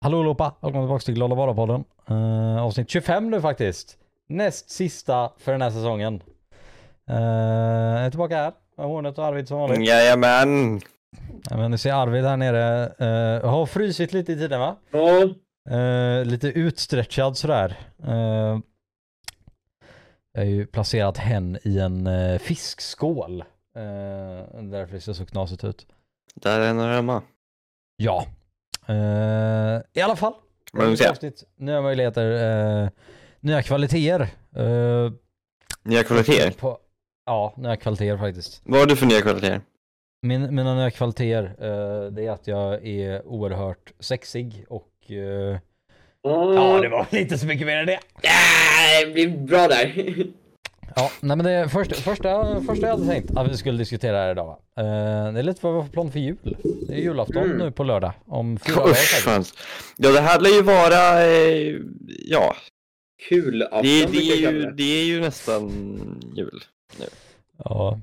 Hallå allihopa, välkomna tillbaka till Glada Vara-podden. Uh, avsnitt 25 nu faktiskt. Näst sista för den här säsongen. Uh, jag är tillbaka här med Hornet och Arvid som vanligt. Jajamän. Ja, men ni ser Arvid här nere. Uh, har frysit lite i tiden va? Ja. Uh, lite utstretchad sådär. Uh, jag har ju placerat hen i en uh, fiskskål. Uh, därför det ser så knasigt ut. Där är den hemma. Ja. Uh, I alla fall. Avsnitt, nya möjligheter, uh, nya kvaliteter. Uh, Nya kvaliteter. på, ja, nya kvaliteter faktiskt. Vad har du för nya kvaliteter? Min, mina nya kvaliteter, uh, det är att jag är oerhört sexig och uh, ja, det var inte så mycket mer än det. Ja, det blir bra där. Ja, nej men det första, första, första jag hade tänkt att vi skulle diskutera här idag va? Uh, det är lite vad vi har för plan för jul. Det är julafton Mm. nu på lördag om fyra dagar Usch, fan. Ja, det här lär ju vara, eh, ja, Kul afton det, det, är ju, det. är ju nästan jul. Ja,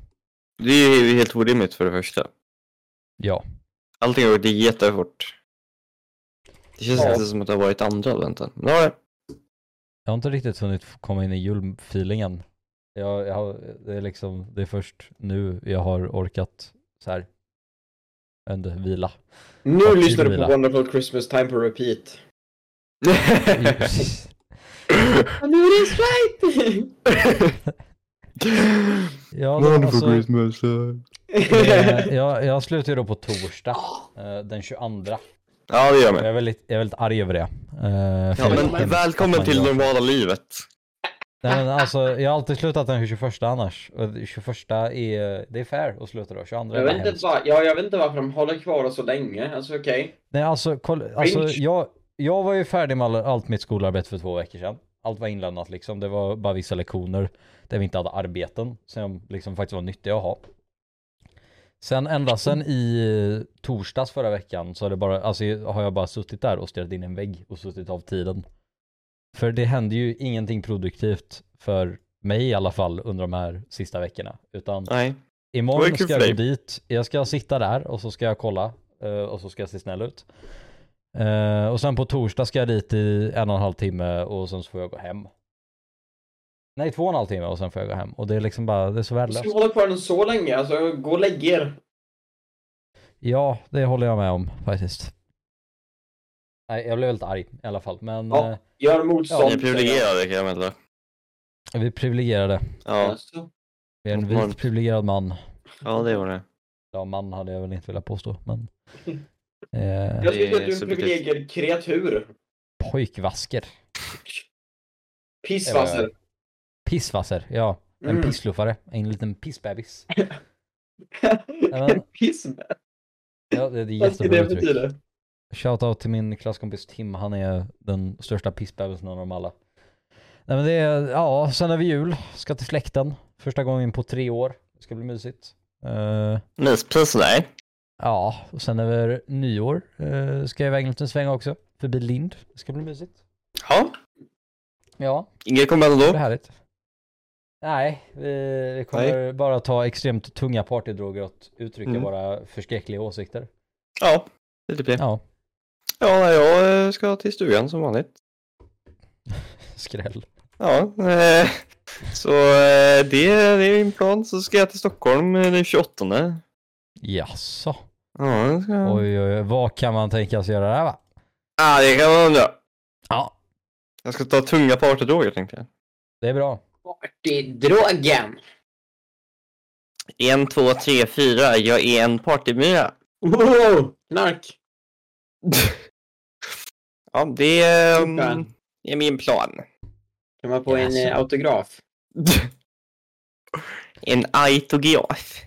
Det är ju helt orimligt för det första. ja. Allting har gått jättefort. Det känns Ja. inte som att det har varit andra adventen. Men ja, Jag har inte riktigt hunnit komma in i julfeelingen. Jag, jag, det är liksom, det är först nu jag har orkat så här. jag inte, vila. Nu Och lyssnar du på. Wonderful Christmas Time på repeat. Nu är det straight! ja, det, alltså, Christmas. eh, jag, jag slutar ju då på torsdag, eh, den 22. Ja, det gör Jag mig. är väldigt, jag är väldigt arg över det. Eh, Ja, jag men välkommen till normala livet. Nej men alltså, jag har alltid slutat den 21 annars. Och 21 är, det är fair att sluta då. 22 är Jag vet, inte var, ja, jag vet inte varför de håller kvar oss så länge. Alltså okej. Nej alltså, koll, alltså jag, jag var ju färdig med all, allt mitt skolarbete för två veckor sedan. Allt var inlämnat liksom. Det var bara vissa lektioner där vi inte hade arbeten som liksom faktiskt var nyttiga att ha. Sen ända sen i torsdags förra veckan så har, det bara, alltså, har jag bara suttit där och stirrat in i en vägg och suttit av tiden. För det händer ju ingenting produktivt för mig i alla fall under de här sista veckorna. Utan Nej. Imorgon ska jag gå dit, jag ska sitta där och så ska jag kolla eh, och så ska jag se snäll ut. Eh, och sen på torsdag ska jag dit i en och en halv timme och sen så får jag gå hem. Nej, två och en halv timme och sen får jag gå hem. Och det är liksom bara, det är så Ska värdelöst. vi hålla kvar den så länge? Alltså, gå och lägg er. Ja, det håller jag med om faktiskt. Nej, jag blev väldigt arg i alla fall. Men Ja. eh, Gör motstånd. Ni är privilegierade kan jag meddela. vi är privilegierade. Ja. Vi är en vit privilegierad man. ja det var det. Ja, man hade jag väl inte velat påstå, men... Eh, Jag Det tycker att är du är en privilegierad kreatur. pojkvasker. Pissvasser. Pissvasser, ja. En Mm. pissluffare, en liten pissbebis. men- Pissvasser. Ja, det är ett Vad ska jättebra det uttryck. Shoutout till min klasskompis Tim, han är den största pissbebisen av dem alla. Nej men det är, ja, sen är vi jul, ska till släkten. Första gången på tre år. Det ska bli mysigt. Eh, Myspris där. ja, och sen över nyår uh, ska jag iväg en liten sväng också. Förbi Lind. Det ska bli mysigt. Ja, Ja, inget kommer det hända blir då. härligt. Nej, vi, vi kommer bara ta extremt tunga partydroger och uttrycka Mm. våra förskräckliga åsikter. Ja, det är typ det. Ja, Ja, jag eh, ska till stugan som vanligt. skräll. Ja, eh, så eh, det, det är min plan. Så ska jag till Stockholm eh, den 28. Jaså? Ja, det ska jag. Oj, oj, oj, vad kan man tänkas göra där va? Ah, det kan man undra. Ja, Jag ska ta tunga partydroger tänkte jag. det är bra. Partydrogen. En, två, tre, fyra. Jag är en partymyra. Wow! Knark. Ja, det um, är min plan. Kan man få en eh, autograf? en autograf.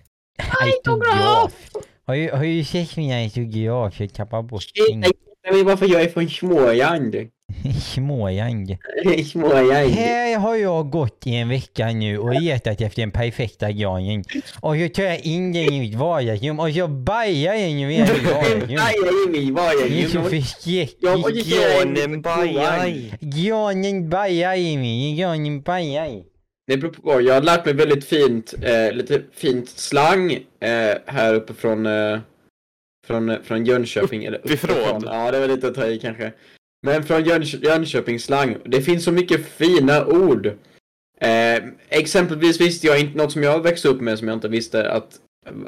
Autograf! Har ju, har ju sett min autograf, jag tappar bort min Jag vet varför jag är från Småland. småjang. Småland. Här har jag gått i en vecka nu och letat efter den perfekta granen. Och så tar jag in den i mitt vardagsrum och så bajar den i mitt vardagsrum. I Det är så förskräckligt. Granen bajar. Granen bajar i mig, granen bajar. Det beror på. Jag har lärt mig väldigt fint, eh, lite fint slang eh, här uppe från, eh, Från, från Jönköping. Eller Uppifrån. uppifrån. Ja, det var lite att ta i kanske. Men från Jönköping Jönköpingsslang. Det finns så mycket fina ord. Eh, exempelvis visste jag inte något som jag växte upp med som jag inte visste att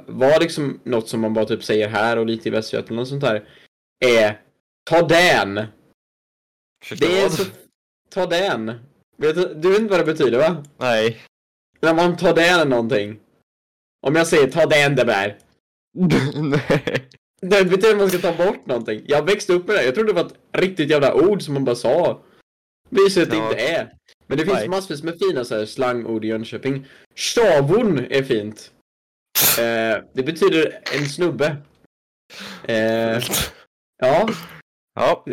var liksom något som man bara typ säger här och lite i Västergötland och sånt där. Är ta den. Det är så... Ta den. Vet du, du vet inte vad det betyder va? Nej. När man tar den någonting. Om jag säger ta den det där. Nej. Det betyder att man ska ta bort någonting. Jag växte upp med det. Jag trodde det var ett riktigt jävla ord som man bara sa. Visar att det Ja. inte är. Men det finns Nej. massvis med fina så här slangord i Jönköping. Tjavon är fint. Eh, det betyder en snubbe. Eh, ja, Ja.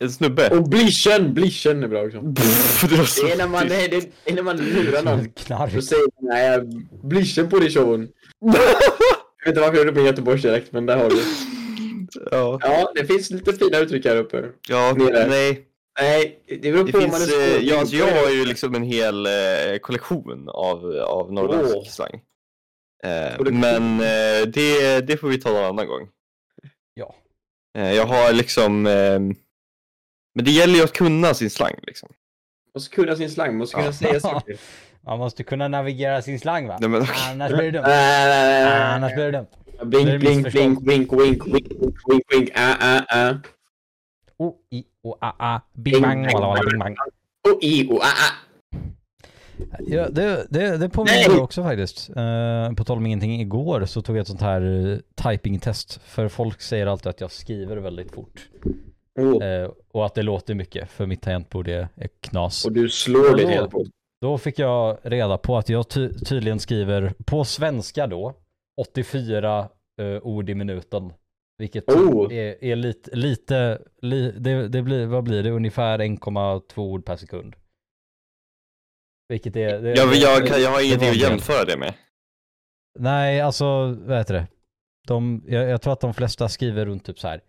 En snubbe. och blischen, blischen är bra också. Pff, det så Det är när man, det är, det är när man lurar någon. Då Knark. säger man nej, blischen på dig tjavon. Jag vet inte varför jag gjorde med Göteborgsdialekt, men där har du. Ja. Ja, det finns lite fina uttryck här uppe. Ja, Nere. nej. Nej, det beror på om man finns, är eh, ja, alltså jag har ju liksom en hel eh, kollektion av, av norrländsk Åh. slang. Eh, men eh, det, det får vi ta någon annan gång. Ja. Eh, jag har liksom, eh, men det gäller ju att kunna sin slang liksom. måste kunna sin slang, måste kunna Ja. säga saker. Man måste kunna navigera sin slang va? Nej, men, Annars blir det dumt. Äh, Annars blir det dumt. Det Blink, blink, missförstånd. blink, wink, wink, wink, wink, ah, ah, ah. O, i, o, a, a, bing bang, walla walla bing bang. Och i, och ah, ah. Ja, det, det, det påminner mig också faktiskt. Uh, på tal om ingenting, igår så tog jag ett sånt här uh, typing-test. För folk säger alltid att jag skriver väldigt fort. Oh. Eh, och att det låter mycket, för mitt tangentbord är, är knas. Och du slår Vadå? helt på. Då fick jag reda på att jag ty tydligen skriver, på svenska då, 84 eh, ord i minuten. Vilket Oh. är, är lite, lite li, det, det blir, vad blir det, ungefär 1,2 ord per sekund. Vilket är... Det, jag, jag, kan, jag har ingenting att jämföra det med. Nej, alltså, vad heter det? De, jag, jag tror att de flesta skriver runt typ så här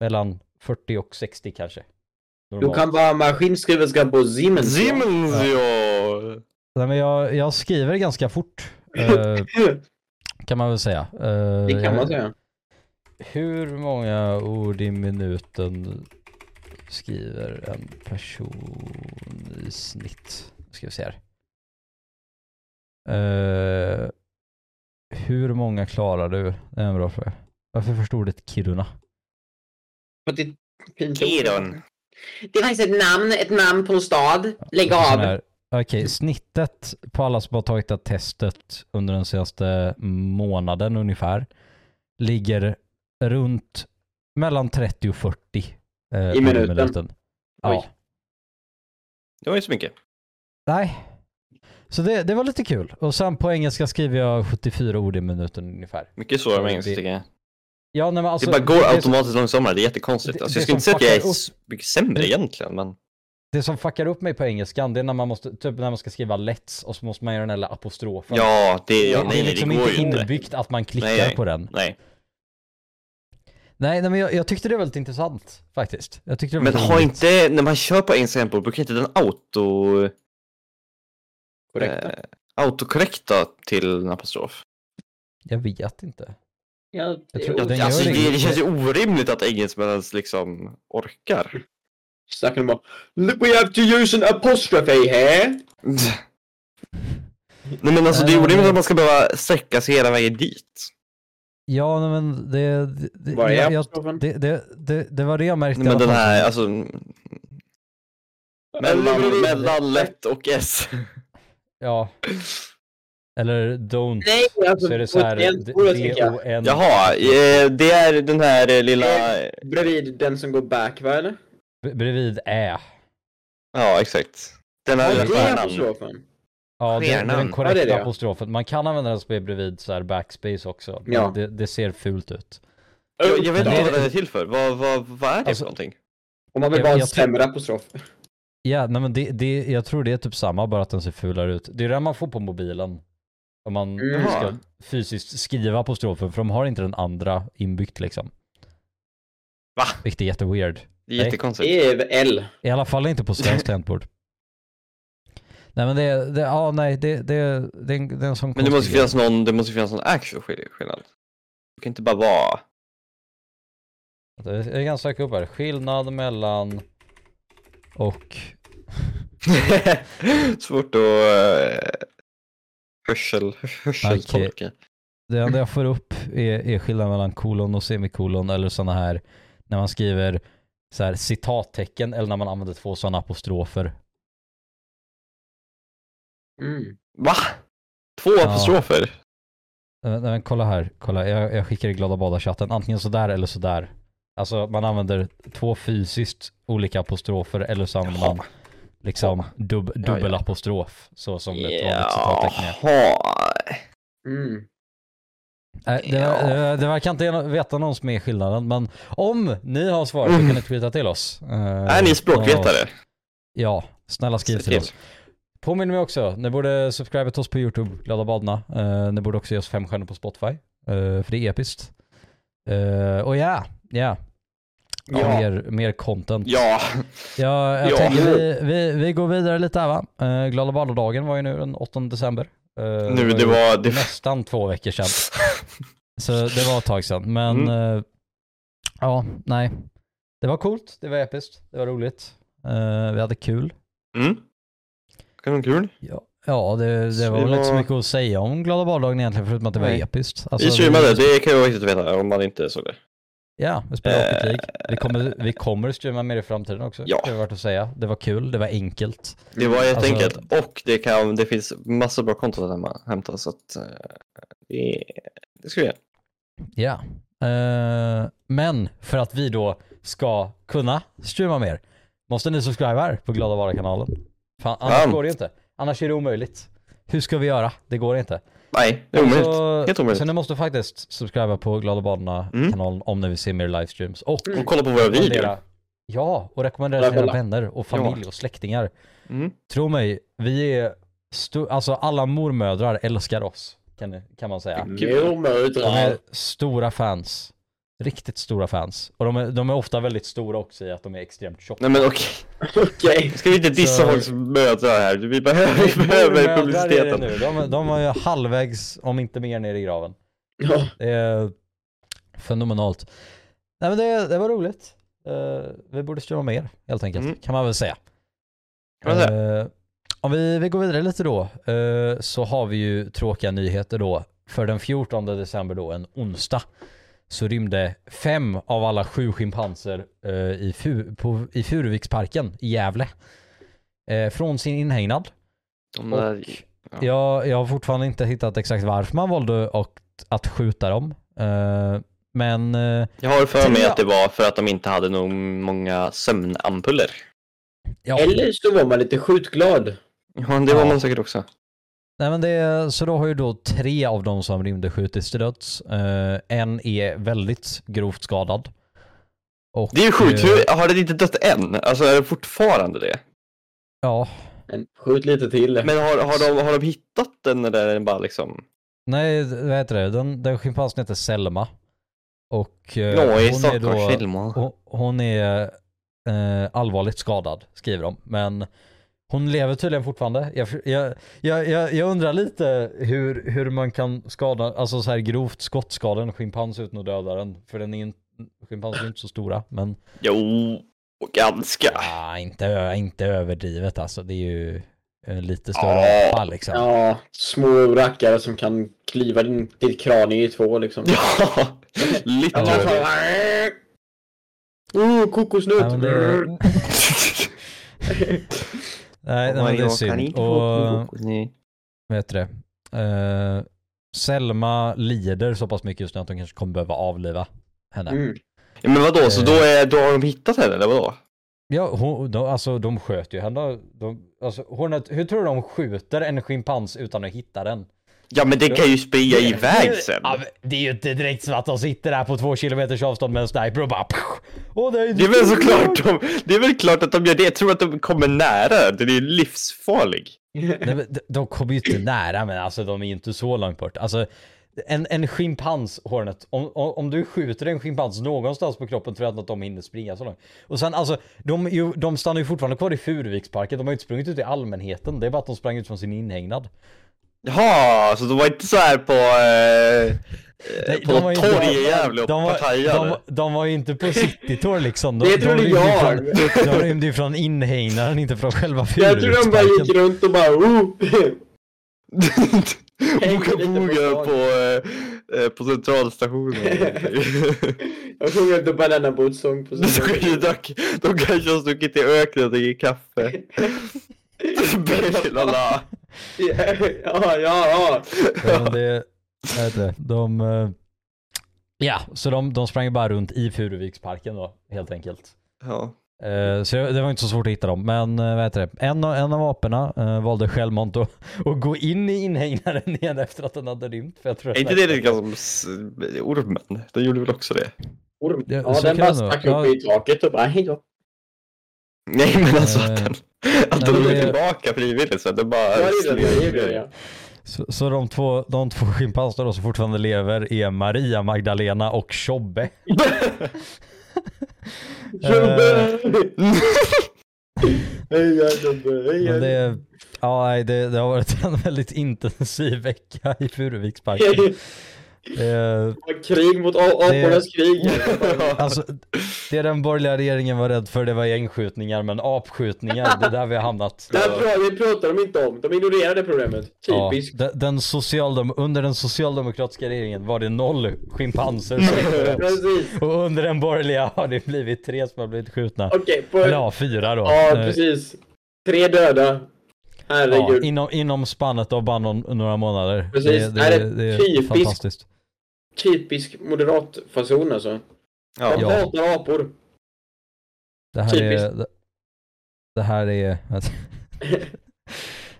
mellan 40 och 60 kanske. Du Normalt. kan vara maskinskriverska på Siemens. Siemens Ja. Nej, men jag, jag skriver ganska fort, eh, kan man väl säga. Eh, Det kan man säga. Hur många ord i minuten skriver en person i snitt? Ska vi se här. Eh, hur många klarar du? Det är en bra fråga. Varför förstod det Kiruna? För det är fint Kiron. ord. Det är faktiskt ett namn, ett namn på en stad. Lägg av. Okej, snittet på alla som har tagit det testet under den senaste månaden ungefär ligger runt mellan 30 och 40 eh, ord minuten. Ja. Oj. Det var ju så mycket. Nej. Så det, det var lite kul. Och sen på engelska skriver jag 74 ord i minuten ungefär. Mycket svårare med Det- engelska tycker jag. Ja, nej, men alltså, det bara går det, automatiskt långsammare, det är jättekonstigt. det- Alltså, jag skulle inte säga att jag är s- mycket sämre egentligen, men... det som fuckar upp mig på engelskan, det är när man måste, typ när man ska skriva let's och så måste man göra den där apostrofen. Ja, det, ja, det, nej, det är liksom det inte ju inte. inbyggt att man klickar Nej, nej. på den. Nej. Nej, nej men jag, jag tyckte det var väldigt intressant faktiskt. Jag tyckte det var Men har roligt. inte, när man kör på engelska tangentbord, brukar inte den auto... Korrekt. Eh, autokorrekta till en apostrof? Jag vet inte. Ja, Jag tror- det den är Alltså det, det känns ju orimligt att engelsmännen liksom orkar. De bara Look we have to use an apostrophe here. Nej men alltså det är Eh, orimligt att man ska behöva sträcka sig hela vägen dit. Ja, nej, men det... det, är jag, jag, det, det, det, det var det jag märkte Nej, men den här, alltså... Mellan, mellan lätt och S. Ja. Eller don't. Nej, alltså så är det så här. D-O-N. Jaha, eh, det är den här lilla... Bredvid den som går back, va eller? B- Bredvid Ä. Ja, exakt. Den här Ja, det stjärnan. apostrofen. Ja, det, det är den korrekta Ja, det är det. apostrofen. Man kan använda den som är bredvid så här backspace också. Ja. det, det ser fult ut. Jag, jag vet inte det- vad den är till för. Vad, vad, vad är det Alltså- för någonting? Om man vill Jag- vara en sämre apostrof. Ja, nej men det, det, jag tror det är typ samma, bara att den ser fulare ut. Det är den man får på mobilen. Om man Mm. ska fysiskt skriva apostrofen, för de har inte den andra inbyggt liksom. Va? Vilket är jätteweird. Det är Nej. jättekonstigt. Det är L. I alla fall inte på svenskt tangentbord. Nej men det, det ja nej, det, det, det, är en- det är en sån Men det måste konstig finnas någon, det måste finnas någon actual skill- skillnad. Det kan inte bara vara... Jag är ganska söka upp här. Skillnad mellan och Svårt att uh, hörsel, hörseltolka. det enda jag får upp är, är skillnad mellan kolon och semikolon eller sådana här när man skriver så här citattecken eller när man använder två sådana apostrofer. Mm. Va? Två Ja. apostrofer? Eh, Nej, men kolla här, kolla. Jag, jag skickar i glada badar-chatten. Antingen sådär eller sådär. Alltså man använder två fysiskt olika apostrofer eller så använder man liksom dub, dubbelapostrof. Så som ett vanligt citattecken är. Mm. Nej, det, Ja. det, verkar inte veta någon som är skillnaden, men om ni har svaret så kan ni tweeta till oss. Eh, Är ni språkvetare? Ja, snälla skriv till oss. Påminner mig också, ni borde subscriba till oss på YouTube, Glada Badna. Uh, ni borde också ge oss fem stjärnor på Spotify, eh, för det är episkt. Eh, och ja, ja. Ja, Ja. Mer, mer content. Ja. Ja, jag Ja. tänker vi, vi, vi går vidare lite här va. Uh, Glada Badar-dagen var ju nu den 8 december. Eh, Nu, det var... Det... nästan två veckor sedan. Så det var ett tag sedan. Men Mm. eh, ja, nej. Det var coolt, det var episkt, det var roligt. Eh, vi hade kul. Mm. Kan det vara kul? Ja, ja det, det Så var det väl inte så var- mycket att säga om glada vardagen egentligen förutom att det var Nej. episkt. Alltså, vi streamade, det kan ju vara viktigt att veta om man inte såg det. Ja, vi spelar Eh. Rocket League. Vi kommer, vi kommer streama mer i framtiden också. Ja. Det värt att säga. Det var kul, det var enkelt. Det var jätteenkelt. Alltså- och det, kan, det finns massor bra content att hämta- så att eh, det, det ska vi göra. Ja. Eh, men för att vi då ska kunna streama mer måste ni subscriba här på Glada Vara-kanalen. Fan, annars Ja. går det inte. Annars är det omöjligt. Hur ska vi göra? Det går inte. Nej, det är omöjligt. Så, Helt omöjligt. så ni måste faktiskt subscriba på Glada Mm. Badarna-kanalen om ni vill se mer livestreams. Och Och kolla på våra videor. ja, och rekommendera till era vänner och familj och släktingar. Mm. Tro mig, vi är, alltså alla mormödrar älskar oss. Kan, kan man säga. Jo, De är stora fans. Riktigt stora fans. Och de är, de är ofta väldigt stora också i att de är extremt tjocka. Nej men okej, Okej. ska vi inte dissa Så- folks mödrar här? Vi behöver, vi behöver publiciteten. nu. De, de var ju halvvägs, om inte mer, ner i graven. Ja. Det är fenomenalt. Nej men det, det var roligt. Eh, vi borde streama mer helt enkelt, Mm. kan man väl säga. Kan man säga. Eh, om vi, vi går vidare lite då, eh, så har vi ju tråkiga nyheter då. För den 14 december då, en onsdag, så rymde fem av alla sju schimpanser eh, i, Fu- på, i Furuviksparken i Gävle. Eh, från sin inhägnad. De där, Och ja. jag, jag har fortfarande inte hittat exakt varför man valde att, att skjuta dem. Eh, men eh, jag har för mig att det var för att de inte hade nog många sömnampuller. ja, Eller så var man lite skjutglad. Ja, det var Ja. man säkert också. Nej, men det, så då har ju då tre av de som rymde skjutits till döds. Eh, en är väldigt grovt skadad. Och, Det är ju sjukt, eh, hur, har det inte dött än? Alltså är det fortfarande det? Ja, Men skjut lite till. Men har, har, de, har de hittat den eller är den bara liksom... nej vad heter det, den, den schimpansen heter Selma. Och eh, Nå, i hon är då, hon, hon är eh, allvarligt skadad, skriver de. Men hon lever tydligen fortfarande. Jag, jag, jag, jag, undrar lite hur, hur man kan skada, alltså så här grovt skottskada en schimpans utan att döda den. För den är inte, schimpanser är inte så stora. Men Jo, ganska. ah, inte, inte överdrivet alltså. Det är ju lite större Ja. avfall liksom. Ja, små rackare som kan klyva din, ditt kranie i två liksom. Ja, lite Ja, Ja. så- Oh, kokosnöt! Ja, nej, nej, det är synd. Och vad heter det? Eh, Selma lider så pass mycket just nu att de kanske kommer behöva avliva henne. Mm. Ja, men vadå, så då, är, då har de hittat henne eller vadå? Ja, hon, de, alltså de sköt ju henne. De, alltså, hornet, hur tror du de skjuter en schimpans utan att hitta den? Ja men det kan ju springa iväg sen. Ja, det är ju inte direkt så att de sitter där på två kilometers avstånd med en sniper och bara... Åh, det, är Det är väl såklart de, det är väl klart att de gör det. Jag tror att de kommer nära. Den är livsfarlig. Nej, de, kommer ju inte nära men alltså de är ju inte så långt bort. Alltså en, en schimpans, Hornet, om, om, du skjuter en schimpans någonstans på kroppen tror jag att de hinner springa så långt. Och sen alltså, de, ju, de stannar ju fortfarande kvar i Furuviksparken, de har ju inte sprungit ut i allmänheten, det är bara att de sprang ut från sin inhägnad. Jaha, så de var inte så här på... Eh, Nej, på de torg i Gävle och De var, partajade? de, de var ju inte på citytour liksom. De, Det de trodde rymde ju jag. Från, de rymde ju från inhägnaden, inte från själva Jag tror de bara gick runt och bara oh. Boka lite på på, eh, eh, på centralstationen. Jag sjunger inte Banana Boat sång på de, drack, de kanske har stuckit i öknen och druckit kaffe. Lala. Ja, ja, ja. Det, jag vet inte, de, eh, ja, så de, de sprang bara runt i Furuviksparken då, helt enkelt. Ja. Eh, Så det var inte så svårt att hitta dem, men eh, vad heter det? En, av- en av aporna valde självmant att, att gå in i inhägnaden igen efter att den hade rymt. För jag tror Är inte det lite grann som ormen? Den gjorde väl också det? Orm. Ja, Ja, den bara stack Ja. upp i taket och bara hej då. Nej men alltså Eh, att den, att men är tillbaka frivilligt så att det bara... Ja, det är det, det är det, ja. Så, så de två, de två schimpanserna som fortfarande lever är Maria Magdalena och Tjobbe. Tjobbe! Hej ja, Tjobbe, hej Men ja. det, ja, det, det har varit en väldigt intensiv vecka i Furuviksparken. Eh, Krig mot apornas krig. Alltså, det den borgerliga regeringen var rädd för det var gängskjutningar, men apskjutningar, det är där vi har hamnat. Det här pratar de inte om. De ignorerar det problemet. Ja, Typiskt. den, den socialdem under den socialdemokratiska regeringen var det noll schimpanser som. Och under den borgerliga har det blivit tre som har blivit skjutna. Okej, på... Eller ja, fyra då. Ja, precis. Tre döda. Ja, Herregud. inom, inom spannet av bara någon, några månader. Precis. Det, det, Är det det är typiskt? Typisk moderatfason alltså. Ja. De Ja. hatar apor. Det här Typiskt. är... Det, det här är...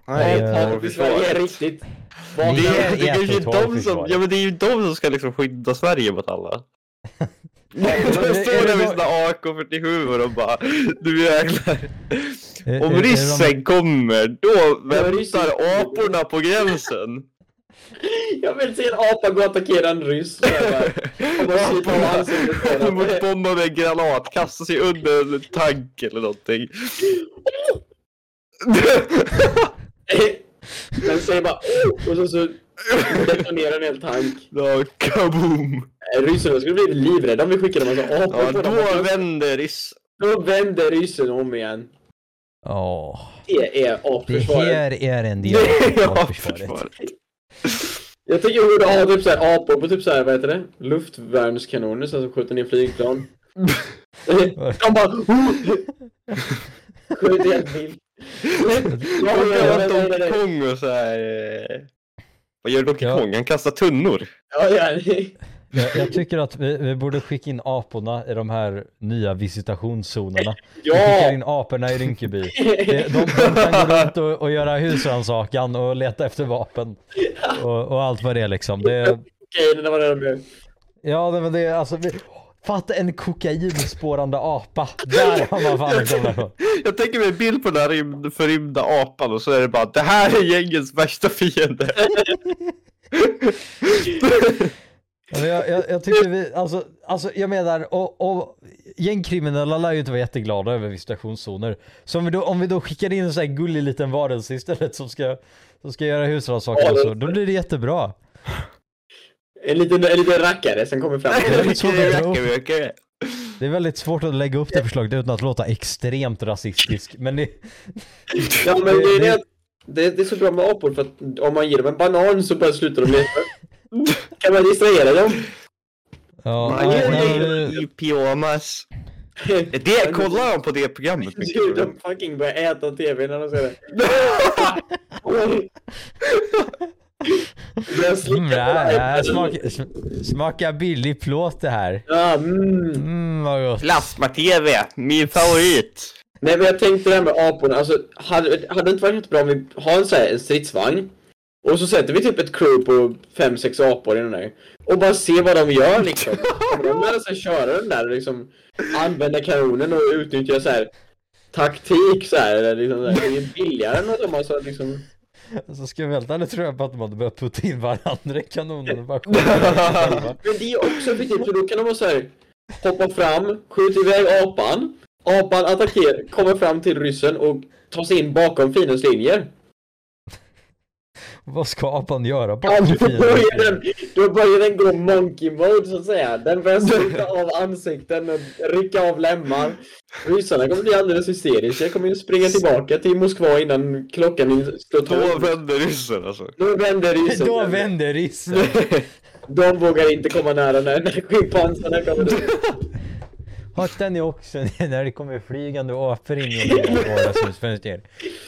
Nej, Apor i Sverige är riktigt. Det är, det är ju de som, ja men det är ju de som ska liksom skydda Sverige mot alla. De står där med då- sina AK47 och de bara Du jäklar. Om ryssen kommer, då väntar aporna på gränsen. Jag vill se en apa gå och attackera en ryss. bomba med en granat, kasta sig under en tank eller någonting. Den säger bara oh, och så, så detonerar en hel tank. Ja, kaboom! Eh, Ryssarna skulle bli livrädda om vi skickade en massa apor Ja, på dem. då vänder ryss. Då vänder ryssen om igen. Ja, Det är det apförsvaret. här är en del Det av är försvaret. försvaret. Jag tycker vi borde ha typ såhär apor på typ såhär, vad heter det? Luftvärnskanoner så som skjuter ner flygplan. De bara! Skjuter helt vilt. Ja, De ja, ja, kallar nej, nej, Donkey nej. Kong och så här. eh, Vad gör Donkey Ja. Kong? Han kastar tunnor. Ja, ja. Jag, jag tycker att vi, vi borde skicka in aporna i de här nya visitationszonerna. Vi skickar Ja! in aporna i Rinkeby. De, de kan gå runt och, och göra husrannsakan och leta efter vapen. Och, och allt vad det är liksom. Det, Okej, det var det de gör. ja, men det är alltså... Vi, fatta en kokainspårande apa. Där har man fan kommit. Jag tänker mig en bild på den här rymd, förrymda apan och så är det bara det här är gängens värsta fiende. Ja, men Jag, jag, jag tycker vi, alltså, alltså jag menar, och, och gängkriminella lär ju inte vara jätteglada över visitationszoner. Så om vi då, om vi då skickar in en sån här gullig liten varelse istället som ska, som ska göra husrannsakan och så, då blir det jättebra. En liten, en liten rackare som kommer fram. Det är lite svårt att Det är väldigt svårt att lägga upp det förslaget utan att låta extremt rasistisk. Men det, Ja, men det är det, det, det är så bra med apor för att om man ger dem en banan så bara slutar de leta. Kan man distrahera dem? ja, Man nej, gör nej, det vi- i pyjamas. Det kollar de på det programmet mycket? Gud, de fucking börjar äta tv när de ser det. Mm, ja, ja, smak, sm- smakar billig plåt det här. Ja, mm. Mm, vad gott. Plasma-tv, min favorit. Nej men jag tänkte det här med aporna, alltså hade, hade det inte varit bra om vi har en, så här, en stridsvagn och så sätter vi typ ett crew på 5-6 apor i den där och bara se vad de gör liksom. Kommer de lära sig köra den där liksom använda kanonen och utnyttja så här taktik så här, eller liksom, så här. det är billigare än att de har så här, liksom Alltså ska jag vara helt ärlig tror jag på att de hade börjat putta in varandra i kanonen och bara Men det är också effektivt för då kan de bara så här hoppa fram, skjuta iväg apan, apan attackerar, kommer fram till ryssen och tar sig in bakom fiendens linjer. Vad ska apan göra på Ja, då 84 börjar den, då börjar den gå monkey mode så att säga. Den börjar slita av ansikten och rycka av lemmar. Ryssarna kommer bli alldeles hysteriska. kommer ju springa tillbaka till Moskva innan klockan slår Då tolv. vänder ryssen alltså. Då vänder ryssen. Då vänder ryssen. De vågar inte komma nära när, när schimpansarna kommer dit. Hatar ni också när det kommer flygande apor in genom era vardagsrumsfönster?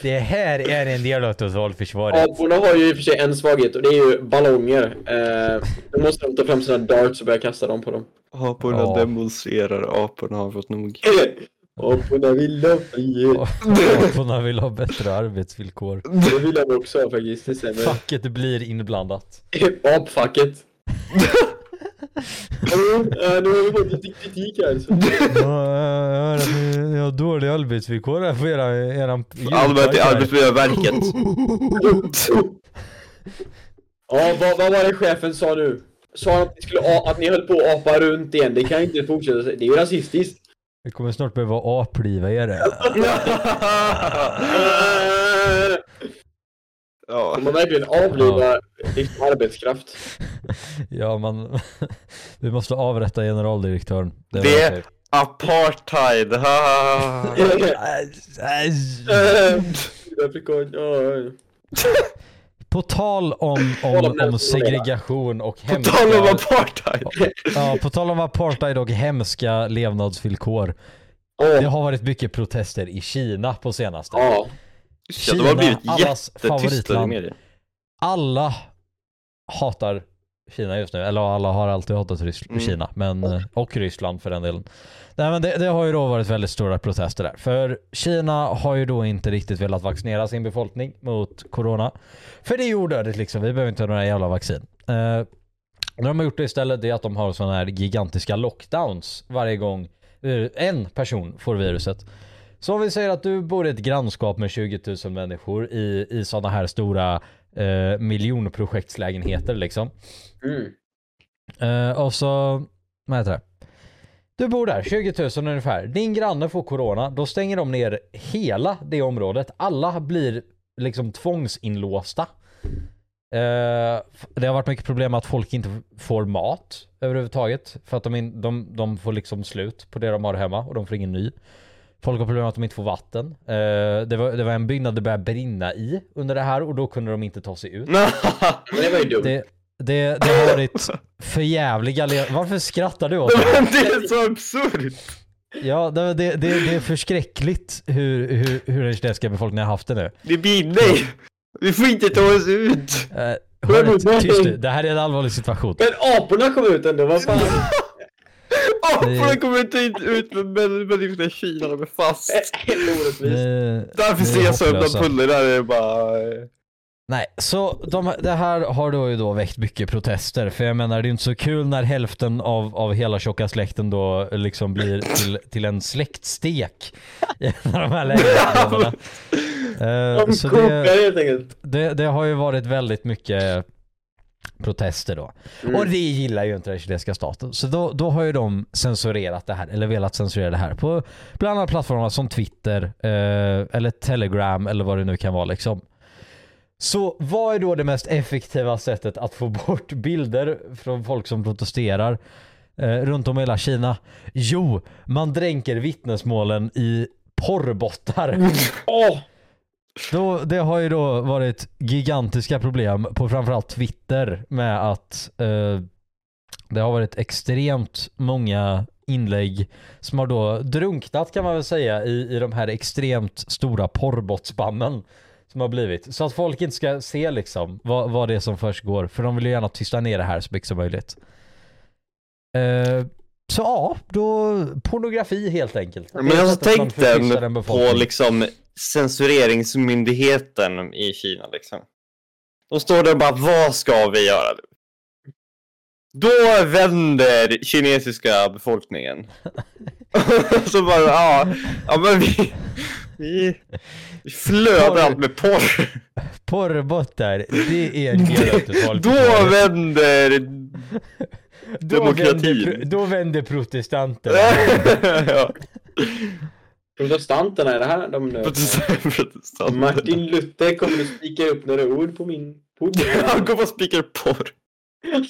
Det här är en del av totalförsvaret. Aporna har ju i och för sig en svaghet och det är ju ballonger. Eh, då måste de ta fram sina darts och börja kasta dem på dem. Aporna Ja. demonstrerar, aporna har fått nog. Aporna vill ha frihet. Aporna vill ha bättre arbetsvillkor. Det vill de också ha faktiskt. Facket blir inblandat. Apfacket. Ja, nu har vi fått lite kritik här. Så. Ja, ni har dåliga arbetsvillkor här för era, eran Allmänt i Arbetsmiljöverket. Ja, vad, vad var det chefen sa nu? Sa han att ni, skulle, att ni höll på att apa runt igen? Det kan ju inte fortsätta. Det är ju rasistiskt. Vi kommer snart behöva apliva er. ja. Om man verkligen avlivar liksom arbetskraft. Ja, man... Vi måste avrätta generaldirektören. Det- var okej. Apartheid, ja, ja. På tal om, om om, det, segregation och På hemska... tal om apartheid. Ja, på tal om apartheid och hemska levnadsvillkor. Det har varit mycket protester i Kina på senaste. Ja. Ja, har blivit allas favoritland. Alla hatar Kina just nu, eller alla har alltid hatat Rys- Mm. Kina, men, eh, och Ryssland för den delen. Nej, men det, det har ju då varit väldigt stora protester där. För Kina har ju då inte riktigt velat vaccinera sin befolkning mot corona. För det är ju onödigt liksom, vi behöver inte ha några jävla vaccin. Eh, när de har gjort det istället det är att de har sådana här gigantiska lockdowns varje gång eh, en person får viruset. Så om vi säger att du bor i ett grannskap med 20 000 människor i, i sådana här stora eh, miljonprojektslägenheter liksom. Mm. Eh, och så, vad heter det? Du bor där, 20 000 ungefär. Din granne får corona, då stänger de ner hela det området. Alla blir liksom tvångsinlåsta. Eh, det har varit mycket problem med att folk inte får mat överhuvudtaget. För att de, in, de, de får liksom slut på det de har hemma och de får ingen ny. Folk har problem med att de inte får vatten. Eh, det, var, det var en byggnad det började brinna i under det här och då kunde de inte ta sig ut. Det var ju dumt. Det, det, det har varit förjävliga Varför skrattar du åt det? Men det är så absurt. Ja, det, det, det, är förskräckligt hur, hur, hur den kinesiska befolkningen har haft det nu. Det blir nej. Vi får inte ta oss ut. Uh, hör, tyst nu, det här är en allvarlig situation. Men aporna kom ut ändå, vad fan? Aporna kommer inte ut- ut med män- människorna i Kina, de är fast. Helt orättvist. Därför det ser är jag sömnad hopplösa. Pulle där är bara... Nej, så de, det här har då ju då väckt mycket protester. För jag menar, det är inte så kul när hälften av, av hela tjocka släkten då liksom blir till, till en släktstek i en av de här lägenheterna. Eh, De så kokar det, helt enkelt. det, det har ju varit väldigt mycket protester då. Mm. Och det gillar ju inte den kinesiska staten. Så då, då har ju de censurerat det här, eller velat censurera det här på bland annat plattformar som Twitter, eh, eller Telegram eller vad det nu kan vara liksom. Så vad är då det mest effektiva sättet att få bort bilder från folk som protesterar eh, runt om i hela Kina? Jo, man dränker vittnesmålen i porrbottar. Åh! Då, det har ju då varit gigantiska problem på framförallt Twitter med att eh, det har varit extremt många inlägg som har då drunknat kan man väl säga i, i de här extremt stora porrbotspammen som har blivit. Så att folk inte ska se liksom vad, vad det är som först går för de vill ju gärna tysta ner det här så mycket som möjligt. Eh, så ja, då pornografi helt enkelt. Men alltså tänk den på liksom censureringsmyndigheten i Kina liksom. De står där och bara, vad ska vi göra? Då vänder kinesiska befolkningen. så bara, ja, ja men vi, vi, vi flödar Porr. allt med porr. Porrbottar, det är en del av Då vänder Då demokratin. vänder, pro- då vänder protestanterna. ja. Protestanterna är det här de nu. Protestant. Martin Luther kommer att spika upp några ord på min port. Han kommer och spikar porr. Han,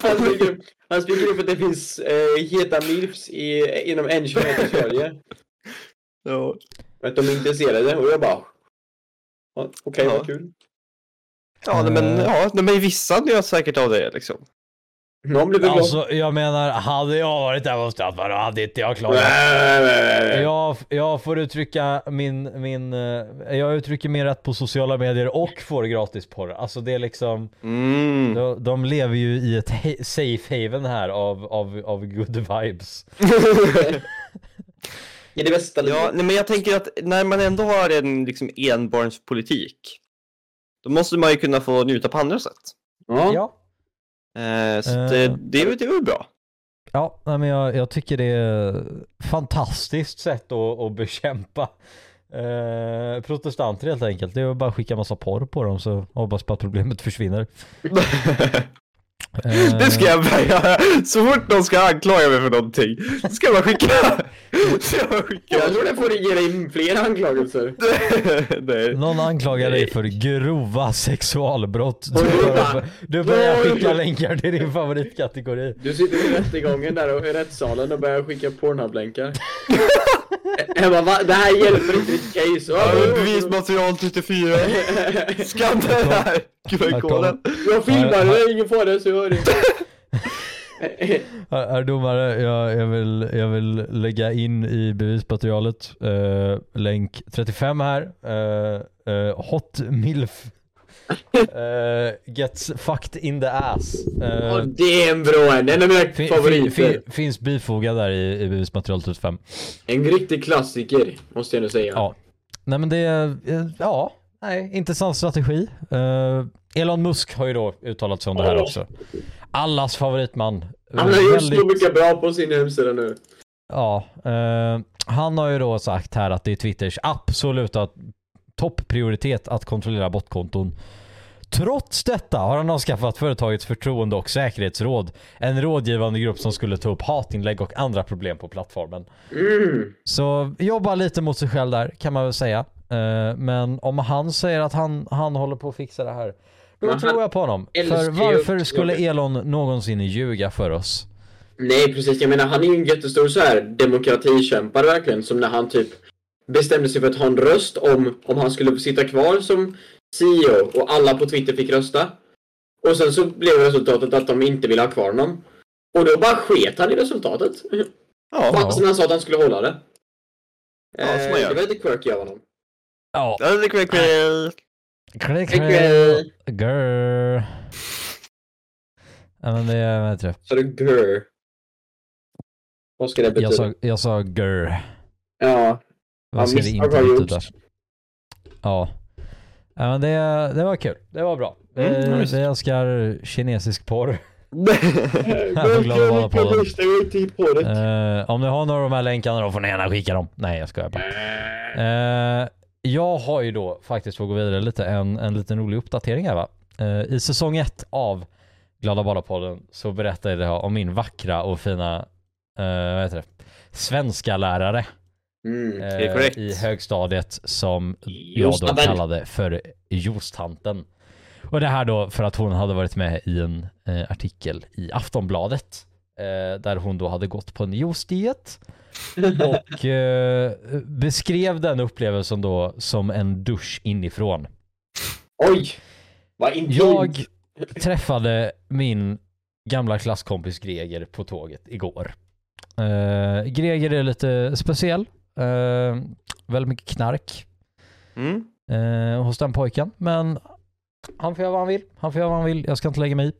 han, spikar upp, han spikar upp att det finns eh, heta milfs i, inom en kilometer Sverige. Ja. Att de är intresserade och jag bara... Okej, Ja. vad kul. Ja, nej, men, Eh. ja, nej, men vissa gör säkert av det liksom. Någon blir väl glad. Alltså jag menar, hade jag varit där och straffad då hade inte jag klagat. Jag, jag får uttrycka min, min, eh, jag uttrycker min rätt på sociala medier och får gratis porr. Alltså det är liksom, Mm. de, de lever ju i ett he- safe haven här av, av, av good vibes. I det bästa ja, livet. nej, men jag tänker att när man ändå har en liksom, enbarnspolitik, då måste man ju kunna få njuta på andra sätt. Ja. Ja. Eh, så att, eh, det, det väl bra. Ja, nej, men jag, jag tycker det är fantastiskt sätt att, att bekämpa eh, protestanter helt enkelt. Det är att bara skicka massa porr på dem så hoppas på att problemet försvinner. Eh, Det ska jag börja Så fort någon ska anklaga mig för någonting, ska jag bara skicka... Ska jag bara skicka... Jag tror det får ge dig fler anklagelser. Nej. Någon anklagar dig för grova sexualbrott. Du du börjar skicka länkar till din favoritkategori. Du sitter i rättegången där och i rättssalen och börjar skicka Pornhub-länkar. Jag bara, va? Det här hjälper inte ditt case. Ja, Bevismaterial 34. Skanna den här QR-koden. Jag filmar det, ingen fara, så hör du. Herr herr domare, jag, jag, vill, jag vill lägga in i bevismaterialet eh, länk 35 här. Eh, eh, hot milf eh, gets fucked in the ass. Eh, Ja, det är en bra en, en av mina fin, fin, favoriter. fin, finns bifogad där i, i bevismaterial 35. En riktig klassiker, måste jag nu säga. Ja. Nej men det är, eh, ja, nej, intressant strategi. Eh, Elon Musk har ju då uttalat sig om det här också. Allas favoritman. Han har gjort Väldigt- så mycket bra på sin hemsida nu. Ja, han har ju då sagt här att det är Twitters absoluta topprioritet att kontrollera botkonton. Trots detta har han avskaffat företagets förtroende och säkerhetsråd, en rådgivande grupp som skulle ta upp hatinlägg och andra problem på plattformen. Mm. Så jobba lite mot sig själv där kan man väl säga. Eh, men om han säger att han, han håller på att fixa det här, då Men tror jag på honom. För varför skulle Elon någonsin ljuga för oss? Nej, precis. Jag menar, han är ju en jättestor så här demokratikämpare verkligen. Som när han typ bestämde sig för att ha en röst om, om han skulle sitta kvar som CEO och alla på Twitter fick rösta. Och sen så blev resultatet att de inte ville ha kvar honom. Och då bara sket han i resultatet. Ja, Fastän han sa att han skulle hålla det. Ja, Eh, det var lite quirky av honom. Ja, det kul, kul. klick, Quirky. Grr. Ja men det är, heter det? Så det grr. Vad ska det betyda? Jag sa, jag sa grr. Ja. Vad misstag inte gjorts. Ja. Ja men det, det var kul. Det var bra. Mm, Eh, vi älskar kinesisk porr. vara på gång till på det. Eh, om ni har några av de här länkarna då får ni gärna skicka dem. Nej jag skojar bara. Eh, jag har ju då faktiskt, för att gå vidare lite, en, en liten rolig uppdatering här va. Eh, I säsong ett av Glada Bala-podden så berättade jag om min vackra och fina, eh, vad heter det, svenska lärare Mm. Det är eh, i högstadiet som jag då kallade för Jostanten. Och det här då för att hon hade varit med i en eh, artikel i Aftonbladet eh, där hon då hade gått på en juice-diet och eh, beskrev den upplevelsen då som en dusch inifrån. Oj! Vad intimt. Jag träffade min gamla klasskompis Greger på tåget igår. Eh, Greger är lite speciell. Eh, väldigt mycket knark Mm. eh, hos den pojken. Men han får göra vad han vill. Han får göra vad han vill. Jag ska inte lägga mig i.